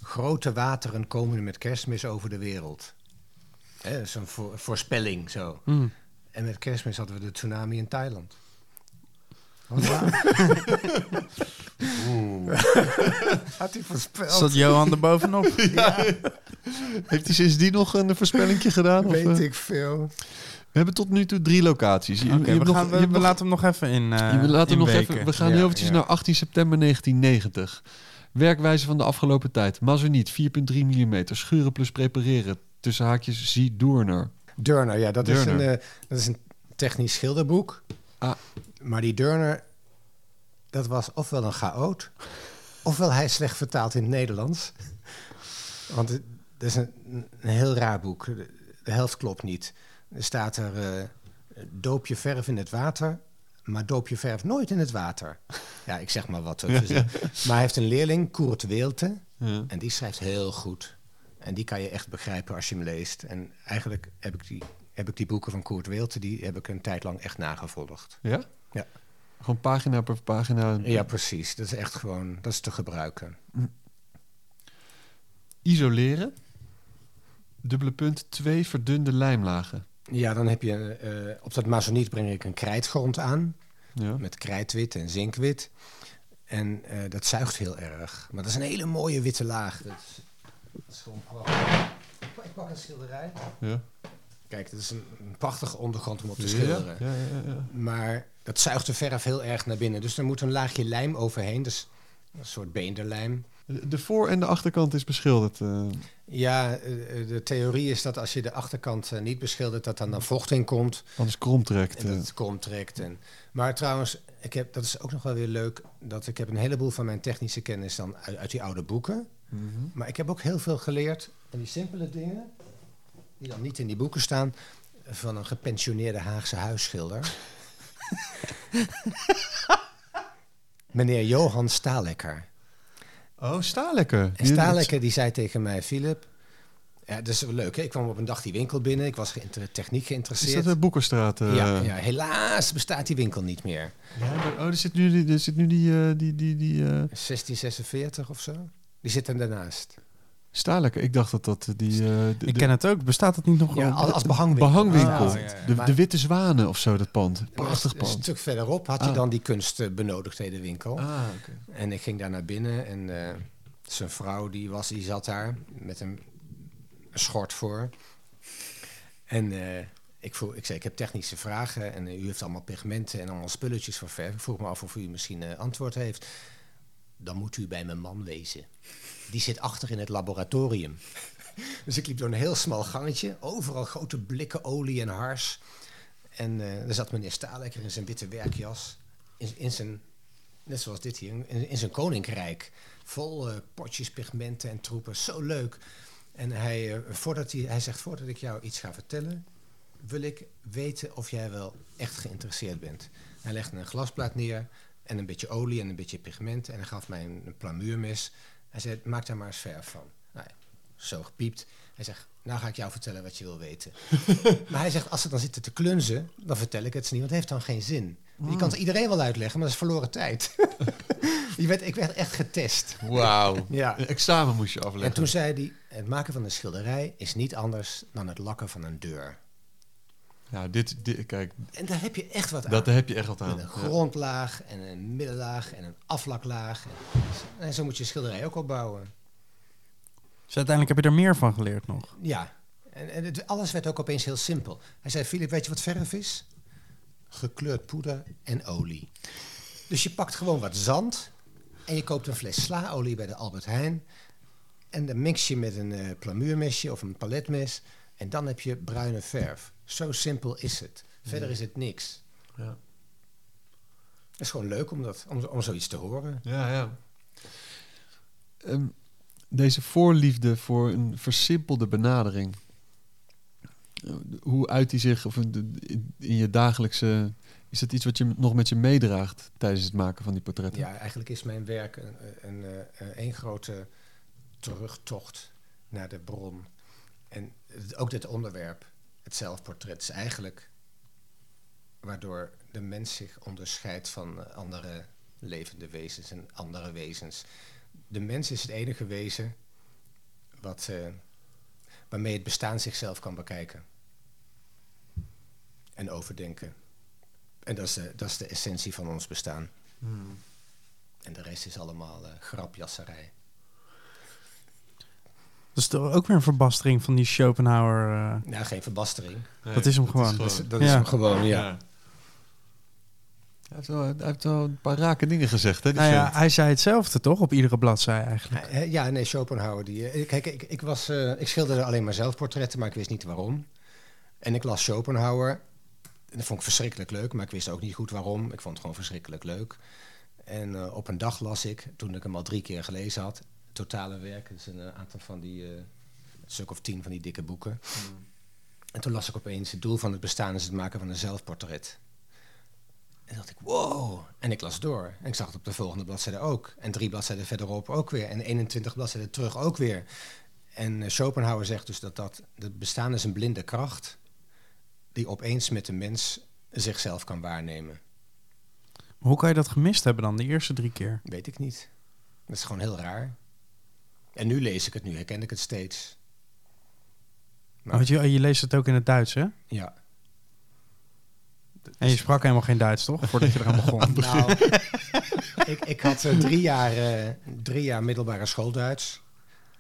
Grote wateren komen met kerstmis over de wereld. Is een voor- voorspelling zo. Mm. En met kerstmis hadden we de tsunami in Thailand. [laughs] Wat [laughs] waar? Had hij voorspeld? Zat Johan er bovenop? [laughs] Heeft hij sindsdien nog een voorspellingje gedaan? Of, Weet eh? ik veel. We hebben tot nu toe drie locaties. Je, je we, nog- gaan, we, hebt we nog- laten hem nog even in uh, je- we laten hem nog even. We gaan Ja, heel eventjes ja. naar 18 september 1990. Werkwijze van de afgelopen tijd. Mazoniet 4,3 mm. Schuren plus prepareren. Tussen haakjes zie Doorner. Durner, ja, dat is, een, Durner. eh, dat is een technisch schilderboek. Ah. Maar die Durner, dat was ofwel een chaot, ofwel hij slecht vertaald in het Nederlands. Want het dat is een, een heel raar boek. De, de helft klopt niet. Er staat er, eh, doop je verf in het water, maar doop je verf nooit in het water. Ja, ik zeg maar wat. Dus, [laughs] Maar hij heeft een leerling, Koert Weelte, Ja. en die schrijft heel goed. En die kan je echt begrijpen als je hem leest. En eigenlijk heb ik die, heb ik die boeken van Koert Weelte, die heb ik een tijd lang echt nagevolgd. Ja? Ja. Gewoon pagina per pagina. Ja, precies. Dat is echt gewoon, dat is te gebruiken. Isoleren. Dubbele punt. Twee verdunde lijmlagen. Ja, dan heb je, eh, op dat mazoniet breng ik een krijtgrond aan, Ja. met krijtwit en zinkwit. En eh, dat zuigt heel erg. Maar dat is een hele mooie witte laag. Dat is, dat is gewoon prachtig. Ik pak een schilderij. Ja. Kijk, dat is een, een prachtige ondergrond om op te Ja, schilderen. ja, ja, ja. Maar dat zuigt de verf heel erg naar binnen. Dus er moet een laagje lijm overheen. Dus een soort beenderlijm. De voor- en de achterkant is beschilderd. eh. Ja, eh, eh, de theorie is dat als je de achterkant niet beschildert, dat dan dan vocht in komt. anders krom trekt. En dat het krom trekt. En, maar trouwens, ik heb, dat is ook nog wel weer leuk. Dat ik heb een heleboel van mijn technische kennis dan uit, uit die oude boeken. Mhm. Maar ik heb ook heel veel geleerd van die simpele dingen. Die dan niet in die boeken staan. Van een gepensioneerde Haagse huisschilder. Meneer Johan Stalekker. Oh, Stalekker. En Die- Stalekker die zei tegen mij, Philip... Ja, dat is wel leuk. Hè? Ik kwam op een dag die winkel binnen. Ik was techniek Is geïnteresseerd. dat de Boekerstraat? eh? ja, ja, helaas bestaat die winkel niet meer. Ja, maar- oh, er zit nu die, er zit nu die, eh, die, die, die eh, 1646 of zo. Die zit er daarnaast. Stalekker. Ik dacht dat dat die... eh, de, Ik de ken het ook. Bestaat het niet nog? Ja, als, als behangwinkel. behangwinkel. Oh, ja, ja. De, Witte Zwanen of zo, dat pand. Prachtig Een- Een pand. stuk verderop had hij Ah. dan die kunstbenodigdhedenwinkel. Ah, oké. En ik ging daar naar binnen en eh, zijn vrouw die, was, die zat daar met een schort voor. En eh, ik, vroeg, ik zei, ik heb technische vragen en eh, u heeft allemaal pigmenten en allemaal spulletjes voor verf. Ik vroeg me af of u misschien antwoord heeft. Dan moet u bij mijn man wezen. Die zit achter in het laboratorium. [laughs] dus ik liep door een heel smal gangetje, overal grote blikken olie en hars. En eh er zat meneer Stalekker in zijn witte werkjas, in, in zijn net zoals dit hier, in, in zijn koninkrijk. Vol eh, potjes, pigmenten en troepen. Zo leuk. En hij, eh, voordat hij, hij zegt, voordat ik jou iets ga vertellen, wil ik weten of jij wel echt geïnteresseerd bent. Hij legde een glasplaat neer en een beetje olie en een beetje pigment. En hij gaf mij een, een plamuurmes. Hij zei, maak daar maar eens verf van. Nou, zo gepiept. Hij zegt, nou ga ik jou vertellen wat je wil weten. [laughs] maar hij zegt, als ze dan zitten te klunzen, dan vertel ik het ze niet, want het heeft dan geen zin. Je kan het iedereen wel uitleggen, maar dat is verloren tijd. [laughs] je werd, ik werd echt getest. Wauw. Ja. Een examen moest je afleggen. En toen zei hij, het maken van een schilderij is niet anders dan het lakken van een deur. Ja, dit, dit, kijk, En daar heb je echt wat aan. dat heb je echt wat aan. Met een grondlaag en een middenlaag en een aflaklaag. En, en zo moet je een schilderij ook opbouwen. Dus uiteindelijk heb je er meer van geleerd nog. Ja, en, en het, alles werd ook opeens heel simpel. Hij zei, Filip, weet je wat verf is? Gekleurd poeder en olie. Dus je pakt gewoon wat zand en je koopt een fles slaolie bij de Albert Heijn. En dan mix je met een eh plamuurmesje of een paletmes. En dan heb je bruine verf. Zo simpel is het. Verder is het niks. Ja. Het is gewoon leuk om, dat, om, om zoiets te horen. Ja, ja. Ehm, deze voorliefde voor een versimpelde benadering. Eh, Hoe uit die zich of in, je dagelijkse... Is dat iets wat je nog met je meedraagt tijdens het maken van die portretten? Ja, eigenlijk is mijn werk een, een, een, een, een grote terugtocht naar de bron. En ook dit onderwerp, het zelfportret, is eigenlijk waardoor de mens zich onderscheidt van eh, andere levende wezens en andere wezens. De mens is het enige wezen wat, eh, waarmee het bestaan zichzelf kan bekijken en overdenken. En dat is, de, dat is de essentie van ons bestaan. Hmm. En de rest is allemaal eh, grapjasserij. Dat is toch ook weer een verbastering van die Schopenhauer. eh, Nou, geen verbastering. Nee, Dat is hem gewoon. Dat is, gewoon- dat Ja. is hem gewoon, ja. Ja. Hij heeft, wel, hij heeft wel een paar rake dingen gezegd, hè? die nou ja, hij zei hetzelfde toch op iedere bladzij eigenlijk. Eh, Ja, nee, Schopenhauer. Die, eh, kijk, ik, ik, was, eh, ik schilderde alleen maar zelfportretten, maar ik wist niet waarom. En ik las Schopenhauer. En dat vond ik verschrikkelijk leuk, maar ik wist ook niet goed waarom. Ik vond het gewoon verschrikkelijk leuk. En eh, op een dag las ik, toen ik hem al drie keer gelezen had, totale werk. Dat is een aantal van die, eh, een stuk of tien van die dikke boeken. En toen las ik opeens, het doel van het bestaan is het maken van een zelfportret. En dacht ik, wow. En ik las door. En ik zag het op de volgende bladzijde ook. En drie bladzijden verderop ook weer. En 21 bladzijden terug ook weer. En eh, Schopenhauer zegt dus dat, dat het bestaan is een blinde kracht... die opeens met de mens zichzelf kan waarnemen. Maar hoe kan je dat gemist hebben dan, de eerste drie keer? Weet ik niet. Dat is gewoon heel raar. En nu lees ik het, nu herken ik het steeds. Maar- Want je, je leest het ook in het Duits, hè? Ja. En je sprak helemaal geen Duits, toch? Voordat je eraan begon. [laughs] Nou, ik, ik had eh, drie, jaar, eh, drie jaar middelbare schoolduits.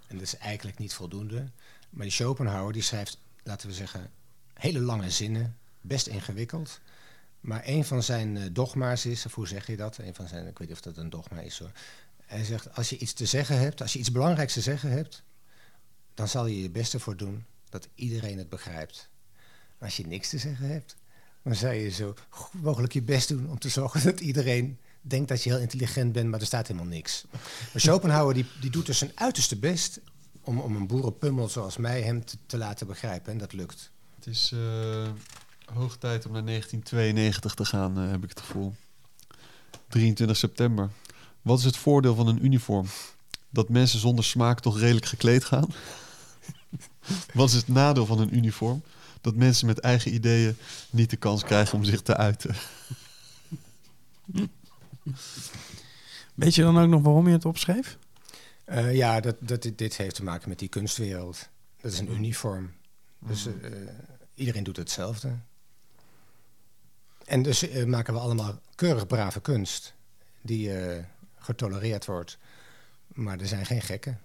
En dat is eigenlijk niet voldoende. Maar die Schopenhauer die schrijft, laten we zeggen, hele lange zinnen. Best ingewikkeld. Maar een van zijn eh, dogma's is, of hoe zeg je dat? Een van zijn, ik weet niet of dat een dogma is hoor. Hij zegt, als je iets te zeggen hebt, als je iets belangrijks te zeggen hebt... dan zal je je best ervoor doen dat iedereen het begrijpt. Als je niks te zeggen hebt, dan zou je zo goed mogelijk je best doen om te zorgen dat iedereen denkt dat je heel intelligent bent, maar er staat helemaal niks. Maar Schopenhauer die, die doet dus zijn uiterste best om, om een boerenpummel zoals mij hem te, te laten begrijpen. En dat lukt. Het is eh, hoog tijd om naar 1992 te gaan, eh, heb ik het gevoel. 23 september. Wat is het voordeel van een uniform? Dat mensen zonder smaak toch redelijk gekleed gaan? [laughs] Wat is het nadeel van een uniform? Dat mensen met eigen ideeën niet de kans krijgen om zich te uiten. [laughs] Weet je dan ook nog waarom je het opschreef? Eh, ja, dat, dat, dit, dit heeft te maken met die kunstwereld. Dat is een uniform. Dus eh, eh, iedereen doet hetzelfde. En dus maken we allemaal keurig brave kunst die eh, getolereerd wordt. Maar er zijn geen gekken.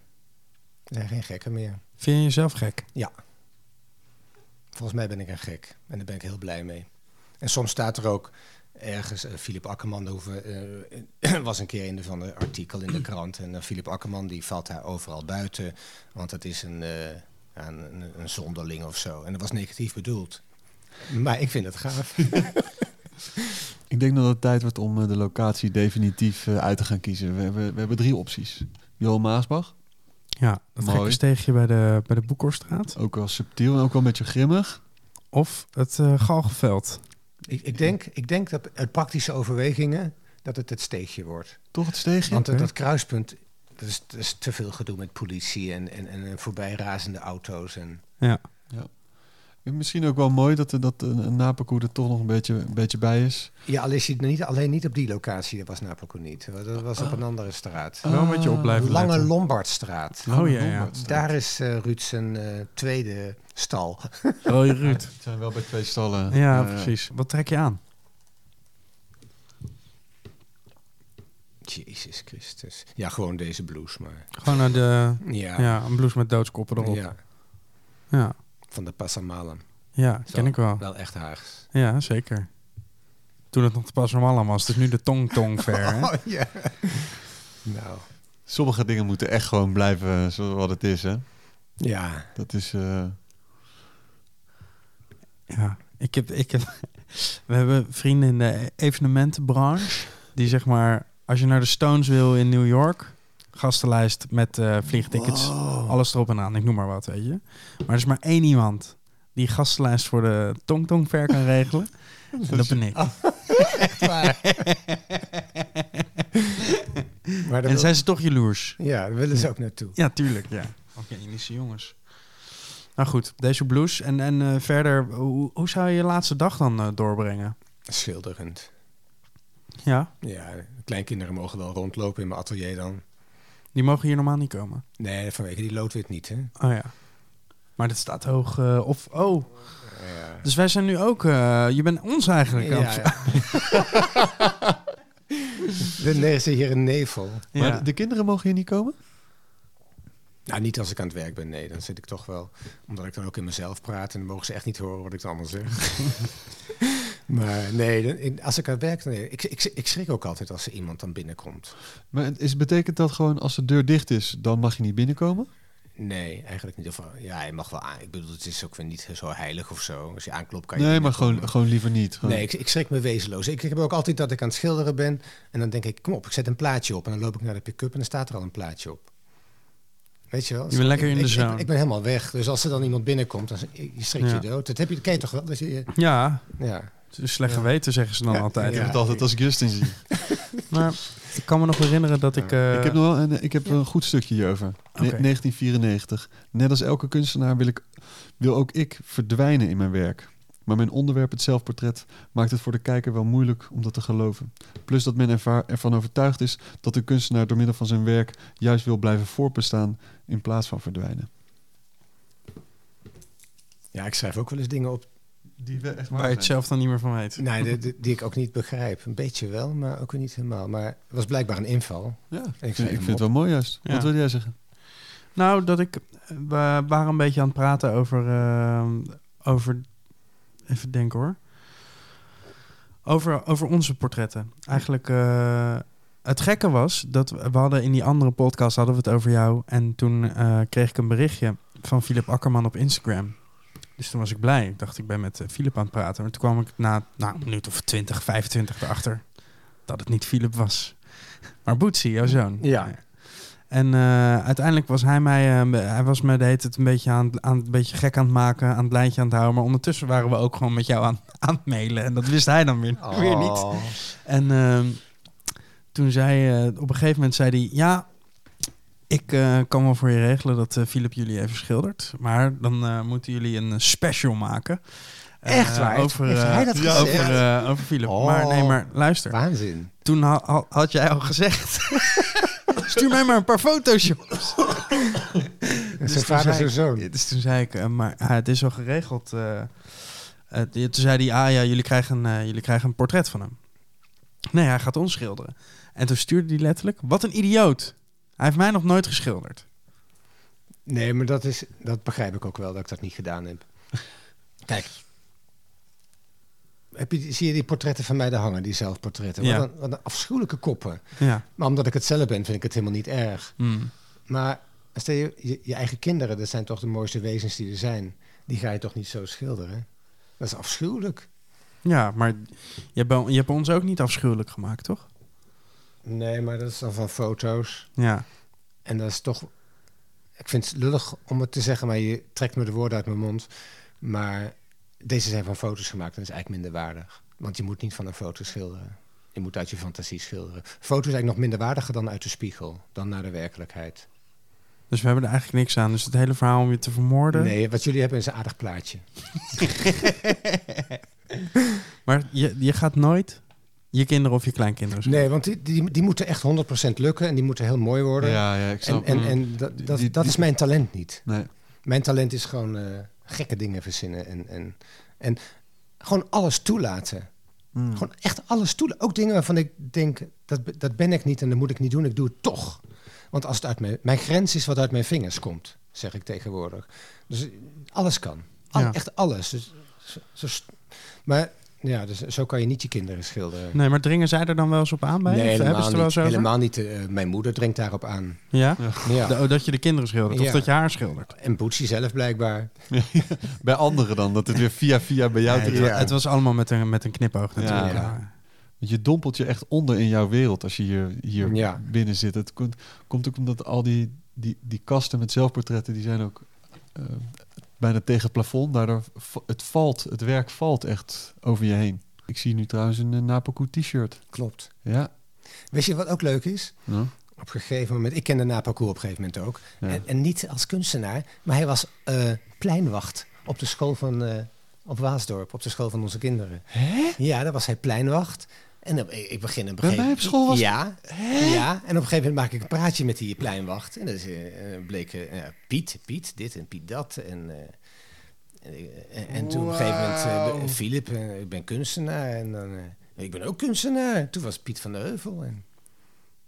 Er zijn geen gekken meer. Vind je jezelf gek? Ja. Volgens mij ben ik een gek. En daar ben ik heel blij mee. En soms staat er ook ergens... eh, Philip Akkerman hoeven, eh, [clears throat] was een keer in de, van de artikel in de krant. En uh, Philip Akkerman die valt daar overal buiten. Want het is een, uh, een, een, een zonderling of zo. En dat was negatief bedoeld. Maar ik vind het gaaf. [laughs] [laughs] ik denk dat het tijd wordt om de locatie definitief uh, uit te gaan kiezen. We hebben, we hebben drie opties. Johan Maasbach. Ja, dat gekke steegje bij de, bij de Boekorstraat. Ook wel subtiel en ook wel een beetje grimmig. Of het uh, Galgenveld. Ik, ik, denk, ik denk dat uit praktische overwegingen dat het het steegje wordt. Toch het steegje? Want okay. dat kruispunt, dat is, dat is, te veel gedoe met politie en, en, en voorbijrazende auto's. En... Ja. ja. Misschien ook wel mooi dat, er, dat een Napelkoe er toch nog een beetje, een beetje bij is. Ja, al is hij niet, alleen niet op die locatie, dat was Napelkoe niet. Dat was op Ah. een andere straat. Wel een beetje opblijven Lange letten. Lombardstraat. Oh ja, ja. Daar is uh, Ruud zijn uh, tweede stal. [laughs] Oh, je Ruud. Het zijn wel bij twee stallen. Ja, uh, precies. Wat trek je aan? Jezus Christus. Ja, gewoon deze blouse, maar... Gewoon naar de... Ja. Ja, een blouse met doodskoppen erop. Ja. Ja. Van de Passamalen. Ja, Zo, ken ik wel. Wel echt Haags. Ja, zeker. Toen het nog de Passamalen was. Dus nu de tong-tong ver, [laughs] hè? Oh, ja. nou. Sommige dingen moeten echt gewoon blijven zoals het is, hè? Ja. Dat is... Uh... Ja, ik heb, ik heb, [laughs] we hebben vrienden in de evenementenbranche. Die zeg maar, als je naar de Stones wil in New York, gastenlijst met eh, vliegtickets, Wow. alles erop en aan, ik noem maar wat, weet je. Maar er is maar één iemand die gastenlijst voor de Tong Tong Fair kan regelen. [laughs] En dat ben ik. [laughs] Echt waar. [laughs] maar En wil- zijn ze toch jaloers? Ja, daar willen ze ook naartoe. Ja, tuurlijk, ja. Oké, Indische jongens. Nou goed, deze blues. En, en eh, verder, hoe, hoe zou je je laatste dag dan eh, doorbrengen? Schilderend. Ja, Ja, kleinkinderen mogen wel rondlopen in mijn atelier dan. Die mogen hier normaal niet komen. Nee, vanwege die loodwit niet, hè? Oh ja. Maar dat staat hoog eh, of... Oh, Ja. dus wij zijn nu ook... eh, je bent ons eigenlijk Ja, ja. [laughs] De, nee, ze hier een nevel. Ja. Maar de, de kinderen mogen hier niet komen? Nou, niet als ik aan het werk ben, nee. Dan zit ik toch wel... Omdat ik dan ook in mezelf praat... en dan mogen ze echt niet horen wat ik dan allemaal zeg. [laughs] maar nee, als ik aan het werk... Nee, ik, ik, ik schrik ook altijd als er iemand dan binnenkomt. Maar het is, betekent dat gewoon als de deur dicht is, dan mag je niet binnenkomen? Nee, eigenlijk niet. Of, ja, je mag wel aan. Ik bedoel, het is ook weer niet zo heilig of zo. Als je aanklopt kan je Nee, maar gewoon, gewoon liever niet. Gewoon. Nee, ik, ik schrik me wezenloos. Ik, ik heb ook altijd dat ik aan het schilderen ben. En dan denk ik, kom op, ik zet een plaatje op. En dan loop ik naar de pick-up en dan staat er al een plaatje op. Weet je wel? Je bent lekker in Ik- de ik- zone. Ik, ik ben helemaal weg. Dus als er dan iemand binnenkomt, dan je schrik je Ja. dood. Dat heb je, dat ken je toch wel? Dat je, Ja, ja. Het is slecht Ja. geweten, zeggen ze dan Ja, altijd. Ik heb Ja. het altijd als Justin zie. [laughs] Maar ik kan me nog herinneren dat ik... eh, ik heb nog wel een, ik heb een goed stukje hierover. Ne- Oké. 1994. Net als elke kunstenaar wil, ik, wil ook ik verdwijnen in mijn werk. Maar mijn onderwerp, het zelfportret, maakt het voor de kijker wel moeilijk om dat te geloven. Plus dat men ervaar, ervan overtuigd is dat de kunstenaar door middel van zijn werk juist wil blijven voortbestaan in plaats van verdwijnen. ja, ik schrijf ook wel eens dingen op Die we echt waar je het zelf dan niet meer van weet. nee, [laughs] die, ik ook niet begrijp. Een beetje wel, maar ook weer niet helemaal. Maar het was blijkbaar een inval. Ja, ik, Ik vind, ik vind het wel mooi juist. Ja. Wat wil jij zeggen? Nou, dat ik... We waren een beetje aan het praten over... eh, over even denken hoor. Over, over onze portretten. Eigenlijk... eh, het gekke was dat we we hadden in die andere podcast hadden we het over jou. En toen eh, kreeg ik een berichtje van Philip Akkerman op Instagram. Dus toen was ik blij. Ik dacht, ik ben met eh, Philip aan het praten. Maar toen kwam ik na nou, een minuut of 20, 25 erachter dat het niet Philip was. [laughs] Maar Boetsie, jouw zoon. Ja. En eh, uiteindelijk was hij mij, eh, hij was me de hele tijd een beetje aan, aan een beetje gek aan het maken, aan het lijntje aan het houden. Maar ondertussen waren we ook gewoon met jou aan, [laughs] aan het mailen. En dat wist hij dan weer, [laughs] weer niet. Oh. En ehm, toen zei eh, op een gegeven moment zei hij, ja, ik eh, kan wel voor je regelen dat eh Philip jullie even schildert. Maar dan eh, moeten jullie een special maken. Echt waar? Over, hij dat ja, over, over Philip. Oh. Maar nee, maar luister. Waanzin. Toen ha- ha- had jij al gezegd, [laughs] stuur mij maar een paar foto's, jongens. [laughs] zijn vader, zei zijn ik- zoon. Dus toen zei ik, maar het is al geregeld. toen zei hij, ah ja, jullie krijgen, jullie krijgen een portret van hem. Nee, hij gaat ons schilderen. En toen stuurde hij letterlijk, wat een idioot. Hij heeft mij nog nooit geschilderd. Nee, maar dat, is, dat begrijp ik ook wel dat ik dat niet gedaan heb. [laughs] Kijk. Heb je, zie je die portretten van mij daar hangen, die zelfportretten? Ja. Wat, een, wat een afschuwelijke koppen. Ja. Maar omdat ik het zelf ben, vind ik het helemaal niet erg. Hmm. Maar stel je, je, je eigen kinderen, dat zijn toch de mooiste wezens die er zijn. Die ga je toch niet zo schilderen? Dat is afschuwelijk. Ja, maar je hebt, je hebt ons ook niet afschuwelijk gemaakt, toch? Nee, maar dat is dan van foto's. Ja. En dat is toch... Ik vind het lullig om het te zeggen, maar je trekt me de woorden uit mijn mond. Maar deze zijn van foto's gemaakt en dat is eigenlijk minder waardig. Want je moet niet van een foto schilderen. Je moet uit je fantasie schilderen. Foto's eigenlijk nog minder waardiger dan uit de spiegel. Dan naar de werkelijkheid. Dus we hebben er eigenlijk niks aan. Dus het hele verhaal om je te vermoorden. Nee, wat jullie hebben is een aardig plaatje. [laughs] Maar je, je gaat nooit je kinderen of je kleinkinderen. Nee, want die, die, die moeten echt 100% lukken en die moeten heel mooi worden. Ja, ja, ik en snap. en, en dat, dat, Die- dat is mijn talent niet. nee. Mijn talent is gewoon eh, gekke dingen verzinnen en, en, en gewoon alles toelaten. Mm. Gewoon echt alles toelaten. Ook dingen waarvan ik denk, dat, dat ben ik niet en dat moet ik niet doen. Ik doe het toch. Want als het uit mijn, mijn grens is wat uit mijn vingers komt, zeg ik tegenwoordig. Dus alles kan. Al- Ja. Echt alles. Dus, zo- maar Ja, dus zo kan je niet je kinderen schilderen. Nee, maar dringen zij er dan wel eens op aan bij? Nee, helemaal ze er wel niet. Helemaal niet. eh, mijn moeder dringt daarop aan. Ja? Ja. De- oh, dat je de kinderen schildert, of Ja. dat je haar schildert. En Boetsie zelf blijkbaar. Bij anderen dan, dat het weer via via bij jou Nee, terecht het, wa- het was allemaal met een, met een knipoog natuurlijk. Ja. Ja. Want je dompelt je echt onder in jouw wereld als je hier, hier Ja. binnen zit. Het komt, komt ook omdat al die, die, die kasten met zelfportretten, die zijn ook eh, bijna tegen het plafond. Daardoor het valt, het werk valt echt over je heen. Ik zie nu trouwens een uh, Napoku t-shirt. Klopt. Ja. Weet je wat ook leuk is? Ja. Op een gegeven moment, ik kende Napakoe op een gegeven moment ook. Ja. En, en niet als kunstenaar, maar hij was eh, pleinwacht op de school van, eh, op Waasdorp, op de school van onze kinderen. Hè? Ja, daar was hij pleinwacht. En dan, ik begin op een Bij gegeven mij op school was- Ja, ja, en op een gegeven moment maak ik een praatje met die pleinwacht. En dat is, eh, eh, bleek eh, Piet, Piet dit en Piet dat. En, en, en toen op een gegeven moment. Filip, ik ben kunstenaar. En dan, ik ben ook kunstenaar. Toen was Piet van de Heuvel. En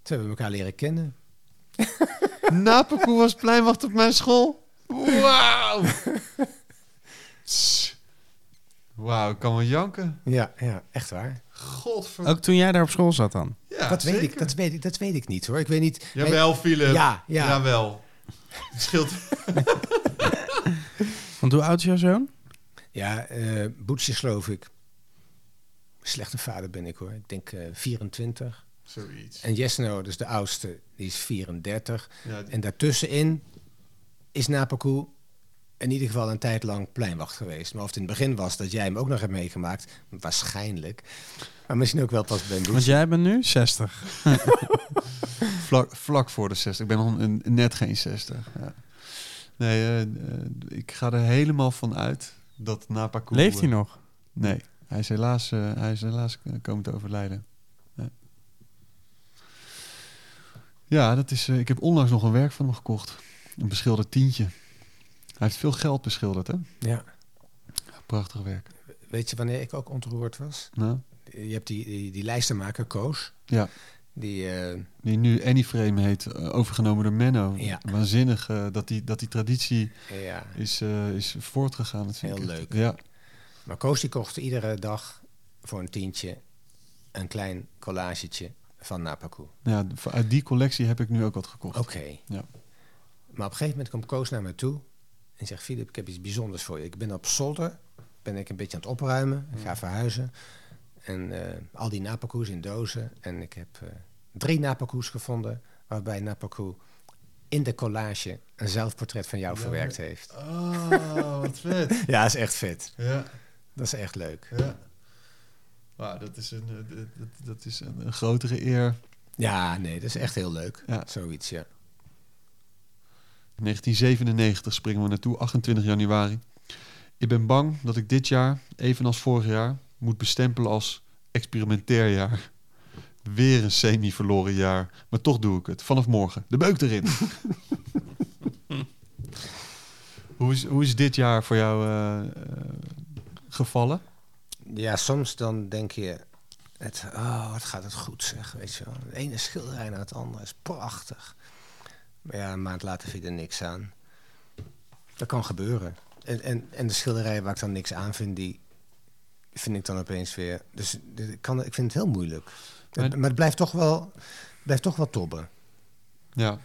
toen hebben we elkaar leren kennen. [laughs] Napoku was pleinwacht op mijn school. Wauw! [laughs] Wauw, ik kan wel janken. Ja, ja echt waar. Godverdomme. Ook toen jij daar op school zat dan? Ja, dat, weet ik, dat, weet ik, dat weet ik niet hoor. Ik weet niet. Jawel, Philip. Ja, ja. Jawel. Het scheelt. [laughs] Want hoe oud is jouw zoon? Ja, eh Boetsjes geloof ik. Slechte vader ben ik hoor. Ik denk eh 24. Zoiets. En Jesno, dus de oudste, die is 34. Ja, En daartussenin is Napakoe in ieder geval een tijd lang pleinwacht geweest. Maar of het in het begin was dat jij hem ook nog hebt meegemaakt, waarschijnlijk. Maar misschien ook wel pas bij Want jij bent nu 60. [laughs] vlak, vlak voor de 60. Ik ben nog een, net geen 60. Ja. Nee, eh, eh, ik ga er helemaal van uit dat Napakoe... Leeft hij nog? Nee, hij is helaas, eh, hij is helaas komen te overlijden. Ja, ja dat is, eh, ik heb onlangs nog een werk van hem gekocht. Een beschilderd tientje. Hij heeft veel geld beschilderd, hè? Ja. Prachtig werk. Weet je wanneer ik ook ontroerd was? Nou, Je hebt die, die, die lijstenmaker, Koos. ja. Die, eh, Die nu Anyframe heet, eh, overgenomen door Menno. Ja. Waanzinnig eh, dat, die, dat die traditie ja. is, is voortgegaan. Dat vind Heel ik leuk. Ja, Maar Koos die kocht iedere dag voor een tientje een klein collagetje van Napakoe. ja, uit die collectie heb ik nu ook wat gekocht. Oké. Ja. Maar op een gegeven moment komt Koos naar me toe en zegt: Filip, ik heb iets bijzonders voor je. Ik ben op zolder, ben ik een beetje aan het opruimen. Ik ga verhuizen. En eh, al die Napakoes in dozen. En ik heb eh, drie Napakoes gevonden, waarbij Napakoe in de collage een zelfportret van jou Ja, verwerkt heeft. Oh, wat vet. [laughs] Ja, is echt vet. Ja, Dat is echt leuk. ja. Wauw, dat is, een, eh, dat, dat, dat is een, een grotere eer. Ja, nee, dat is echt heel leuk. Ja. Zoiets, ja. 1997 springen we naartoe, 28 januari. Ik ben bang dat ik dit jaar, evenals vorig jaar, moet bestempelen als experimentair jaar. Weer een semi-verloren jaar. Maar toch doe ik het. Vanaf morgen. De beuk erin. [laughs] hoe, is, hoe is dit jaar voor jou eh, eh, gevallen? Ja, soms dan denk je, het, oh, wat gaat het goed zeg, weet je wel. De ene schilderij naar het andere is prachtig. Maar ja, een maand later vind je er niks aan. Dat kan gebeuren. En, en, en de schilderijen waar ik dan niks aan vind, die vind ik dan opeens weer... Dus ik, kan, ik vind het heel moeilijk. Maar- maar het blijft toch wel, blijft toch wel tobben. Ja,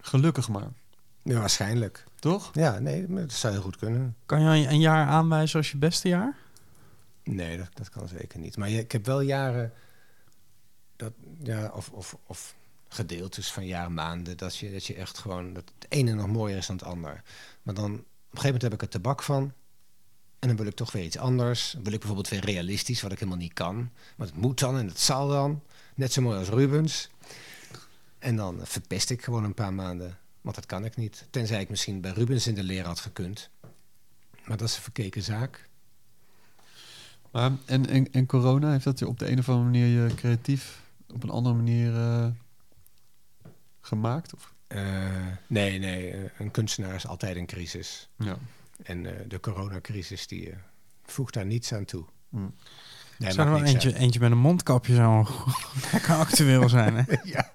gelukkig maar. Ja, waarschijnlijk. Toch? Ja, nee, dat zou heel goed kunnen. Kan je een jaar aanwijzen als je beste jaar? Nee, dat, dat kan zeker niet. Maar je, ik heb wel jaren, dat, ja, of, of, of gedeeltes van jaren, maanden, dat je, dat je echt gewoon, dat het ene nog mooier is dan het ander. Maar dan, op een gegeven moment heb ik er tabak van. En dan wil ik toch weer iets anders. Dan wil ik bijvoorbeeld weer realistisch, wat ik helemaal niet kan. Maar het moet dan en het zal dan. Net zo mooi als Rubens. En dan verpest ik gewoon een paar maanden. Want dat kan ik niet. Tenzij ik misschien bij Rubens in de leer had gekund. Maar dat is een verkeken zaak. Maar, en, en, en corona, heeft dat je op de een of andere manier je creatief op een andere manier eh, gemaakt? Of? Eh, nee, nee. eh, Een kunstenaar is altijd een crisis. Ja. En eh, de coronacrisis die voegt daar niets aan toe. Mm. Nee, Zou er wel eentje, eentje met een mondkapje zou [laughs] lekker actueel zijn, hè? [laughs] ja.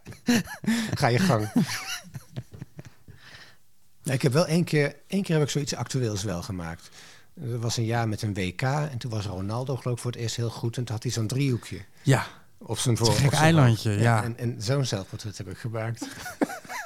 [laughs] Ga je gang. Nee, ik heb wel één keer, één keer heb ik zoiets actueels wel gemaakt. Er was een jaar met een WK en toen was Ronaldo geloof ik voor het eerst heel goed. En toen had hij zo'n driehoekje Ja, op zijn een voor. zijn eilandje, ja. En, en zo'n zelfportret heb ik gemaakt.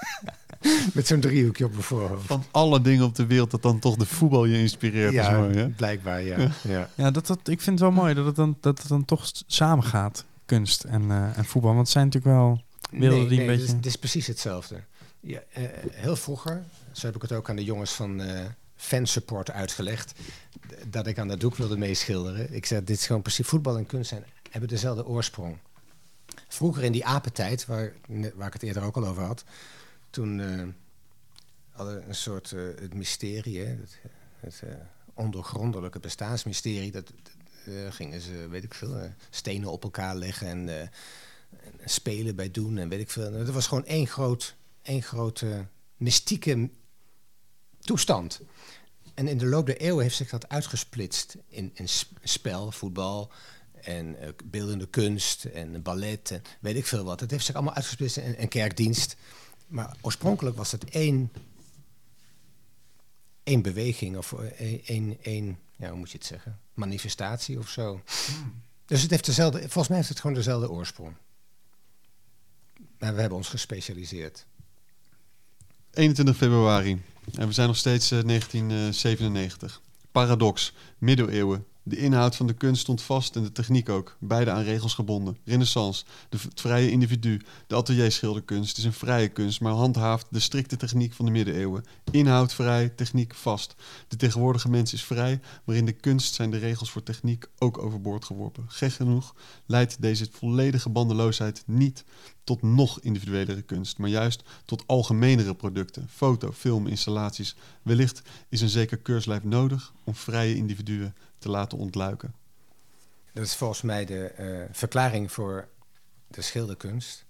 [laughs] met zo'n driehoekje op mijn voorhoofd. Van alle dingen op de wereld dat dan toch de voetbal je inspireert. ja, mooi, hè? blijkbaar, ja. ja. ja dat, dat, ik vind het wel mooi dat het dan, dat het dan toch samen gaat, kunst en, eh, en voetbal. Want het zijn natuurlijk wel... Beelden die een het, beetje- is, het is precies hetzelfde. Ja, eh, heel vroeger, zo heb ik het ook aan de jongens van eh fansupport uitgelegd, dat ik aan dat doek wilde meeschilderen. Ik zei, dit is gewoon precies voetbal en kunst zijn, hebben dezelfde oorsprong. Vroeger in die apentijd, waar, waar ik het eerder ook al over had, toen eh, hadden een soort eh, het mysterie, het, het eh, ondoorgrondelijke bestaansmysterie, dat gingen ze, weet ik veel, stenen op elkaar leggen en en spelen bij doen en weet ik veel. Het was gewoon één, groot, één grote mystieke toestand. En in de loop der eeuwen heeft zich dat uitgesplitst in, in sp- spel, voetbal en eh, beeldende kunst en ballet en weet ik veel wat. Het heeft zich allemaal uitgesplitst in, in kerkdienst. Maar oorspronkelijk was het één, één beweging of eh, één, één, één, ja, hoe moet je het zeggen, manifestatie of zo. Dus het heeft dezelfde, volgens mij heeft het gewoon dezelfde oorsprong. Maar we hebben ons gespecialiseerd. 21 februari. En we zijn nog steeds eh, 1997. Paradox. Middeleeuwen. De inhoud van de kunst stond vast en de techniek ook. Beide aan regels gebonden. Renaissance. Het vrije individu. De atelierschilderkunst is een vrije kunst, maar handhaaft de strikte techniek van de middeleeuwen. Inhoud vrij, techniek vast. De tegenwoordige mens is vrij, maar in de kunst zijn de regels voor techniek ook overboord geworpen. Gek genoeg leidt deze volledige bandeloosheid niet tot nog individuelere kunst, maar juist tot algemenere producten, foto, film, installaties. Wellicht is een zeker keurslijf nodig om vrije individuen te laten ontluiken. Dat is volgens mij de eh, verklaring voor de schilderkunst.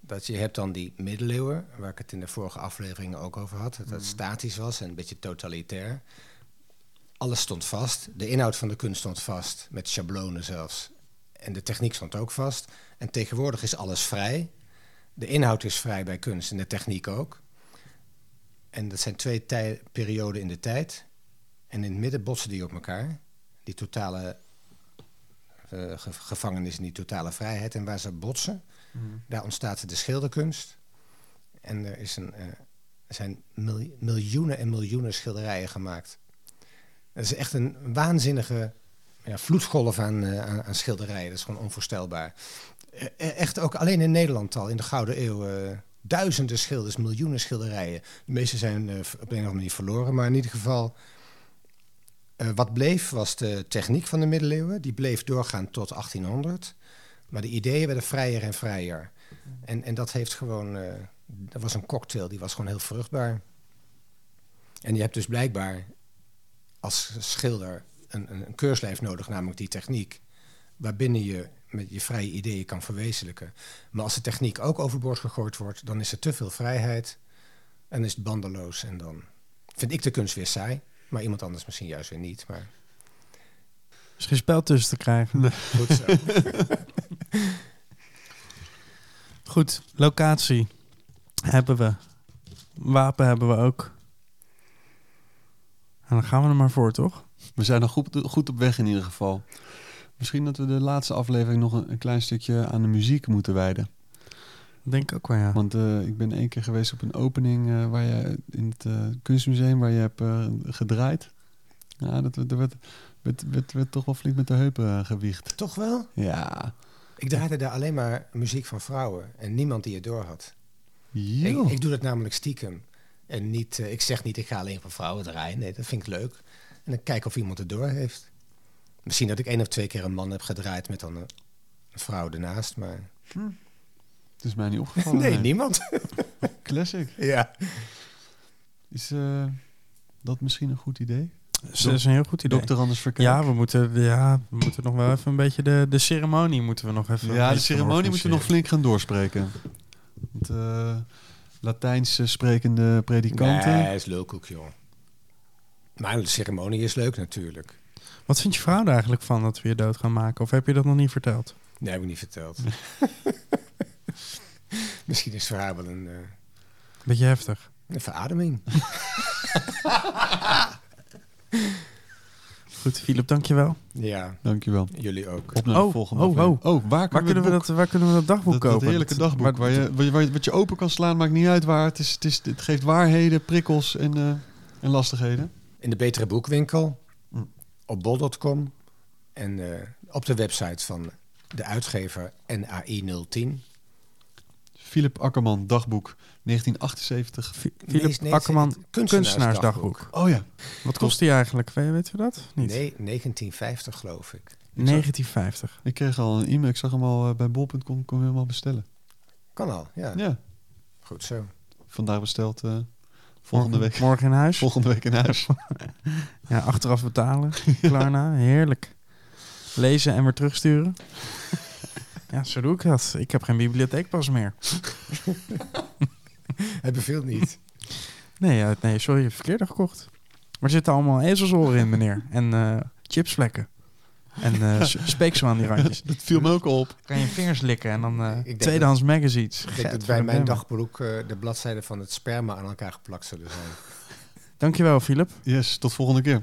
Dat je hebt dan die middeleeuwen, waar ik het in de vorige afleveringen ook over had. Dat het statisch was en een beetje totalitair. Alles stond vast. De inhoud van de kunst stond vast, met schablonen zelfs. En de techniek stond ook vast. En tegenwoordig is alles vrij. De inhoud is vrij bij kunst en de techniek ook. En dat zijn twee perioden in de tijd. En in het midden botsen die op elkaar. Die totale eh, ge- gevangenis in die totale vrijheid. En waar ze botsen, daar ontstaat de schilderkunst. En er, is een, eh, er zijn mil- miljoenen en miljoenen schilderijen gemaakt. Dat is echt een waanzinnige ja, vloedgolf aan, eh, aan, aan schilderijen. Dat is gewoon onvoorstelbaar. Echt ook alleen in Nederland al, in de Gouden Eeuw... duizenden schilders, miljoenen schilderijen. De meeste zijn op een of andere manier verloren, maar in ieder geval... Eh, wat bleef was de techniek van de middeleeuwen. Die bleef doorgaan tot 1800. Maar de ideeën werden vrijer en vrijer. En, en dat heeft gewoon... eh, dat was een cocktail, die was gewoon heel vruchtbaar. En je hebt dus blijkbaar als schilder een, een, een keurslijf nodig, namelijk die techniek. Waarbinnen je met je vrije ideeën kan verwezenlijken. Maar als de techniek ook overboord gegooid wordt, dan is er te veel vrijheid. En is het bandeloos. En dan vind ik de kunst weer saai. Maar iemand anders misschien juist weer niet. Maar Er is geen spel tussen te krijgen. goed zo. [laughs] Goed, locatie hebben we. Wapen hebben we ook. En dan gaan we er maar voor, toch? We zijn nog goed, goed op weg in ieder geval. Misschien dat we de laatste aflevering nog een, een klein stukje aan de muziek moeten wijden. Dat denk ik ook wel, ja. Want eh, ik ben één keer geweest op een opening eh, waar je in het eh, kunstmuseum waar je hebt eh, gedraaid. Ja, dat werd, werd, werd, werd, werd toch wel flink met de heupen gewiegd. Toch wel? Ja. Ik draaide daar alleen maar muziek van vrouwen. En niemand die het door had. Ik, Jo. ik doe dat namelijk stiekem. En niet, ik zeg niet, ik ga alleen voor vrouwen draaien. Nee, dat vind ik leuk. En dan kijk of iemand het door heeft. Misschien dat ik één of twee keer een man heb gedraaid met dan een, een vrouw ernaast. Maar Het is mij niet opgevallen. nee, niemand. [laughs] Classic. ja. Is eh, dat misschien een goed idee? Dat is een heel goed idee. Dokter Anders Verkerk. Ja, we moeten, ja, we moeten nog wel even een beetje de, de ceremonie moeten we nog even. Ja, de ceremonie moeten we nog flink gaan doorspreken. Want, eh, Latijns sprekende predikanten. Nee, is leuk ook, joh. Maar de ceremonie is leuk natuurlijk. Wat vindt je vrouw er eigenlijk van dat we je dood gaan maken? Of heb je dat nog niet verteld? Nee, heb ik niet verteld. [laughs] [laughs] Misschien is het voor haar wel een, eh, Beetje heftig. een verademing. [laughs] Goed, Philip, dankjewel. Ja, Dankjewel. jullie ook. Op naar de Oh, volgende oh, oh. Oh, waar, Waar kunnen, we dat, waar kunnen we dat dagboek dat, kopen? dat heerlijke dagboek waar je, waar je, waar je- wat je open kan slaan, maakt niet uit waar. Het, is, het, is, het geeft waarheden, prikkels en, eh, en lastigheden. In de betere boekwinkel, Hm. op bol.com en eh, op de website van de uitgever NAI010. Philip Akkerman, dagboek 1978. Fi- Nee, Philip nee, Akkerman, kunstenaarsdagboek. Oh ja. Wat kost die eigenlijk? Weet, u dat? Niet. Nee, 1950 geloof ik. 1950. Ik kreeg al een e-mail. Ik zag hem al eh, bij bol.com. Kon je hem al bestellen. Kan al, ja. Ja. Goed zo. Vandaag besteld. eh, volgende Morgen- week. Morgen in huis. [laughs] Volgende week in huis. [laughs] Ja, achteraf betalen. [laughs] Klarna, heerlijk. Lezen en weer terugsturen. Ja, zo doe ik dat. Ik heb geen bibliotheekpas meer. [laughs] Hij beveelt niet. Nee, ja, nee sorry, je hebt verkeerde gekocht. Maar er zitten allemaal ezelsoren in, meneer. En eh, chipsvlekken. En eh [laughs] speeksel aan die randjes. Dat viel me ook op. Kan je vingers likken en dan eh denk tweedehands magazines. Ik denk dat bij mijn dagboek eh, de bladzijden van het sperma aan elkaar geplakt zullen zijn. Dankjewel, Philip. Yes, tot volgende keer.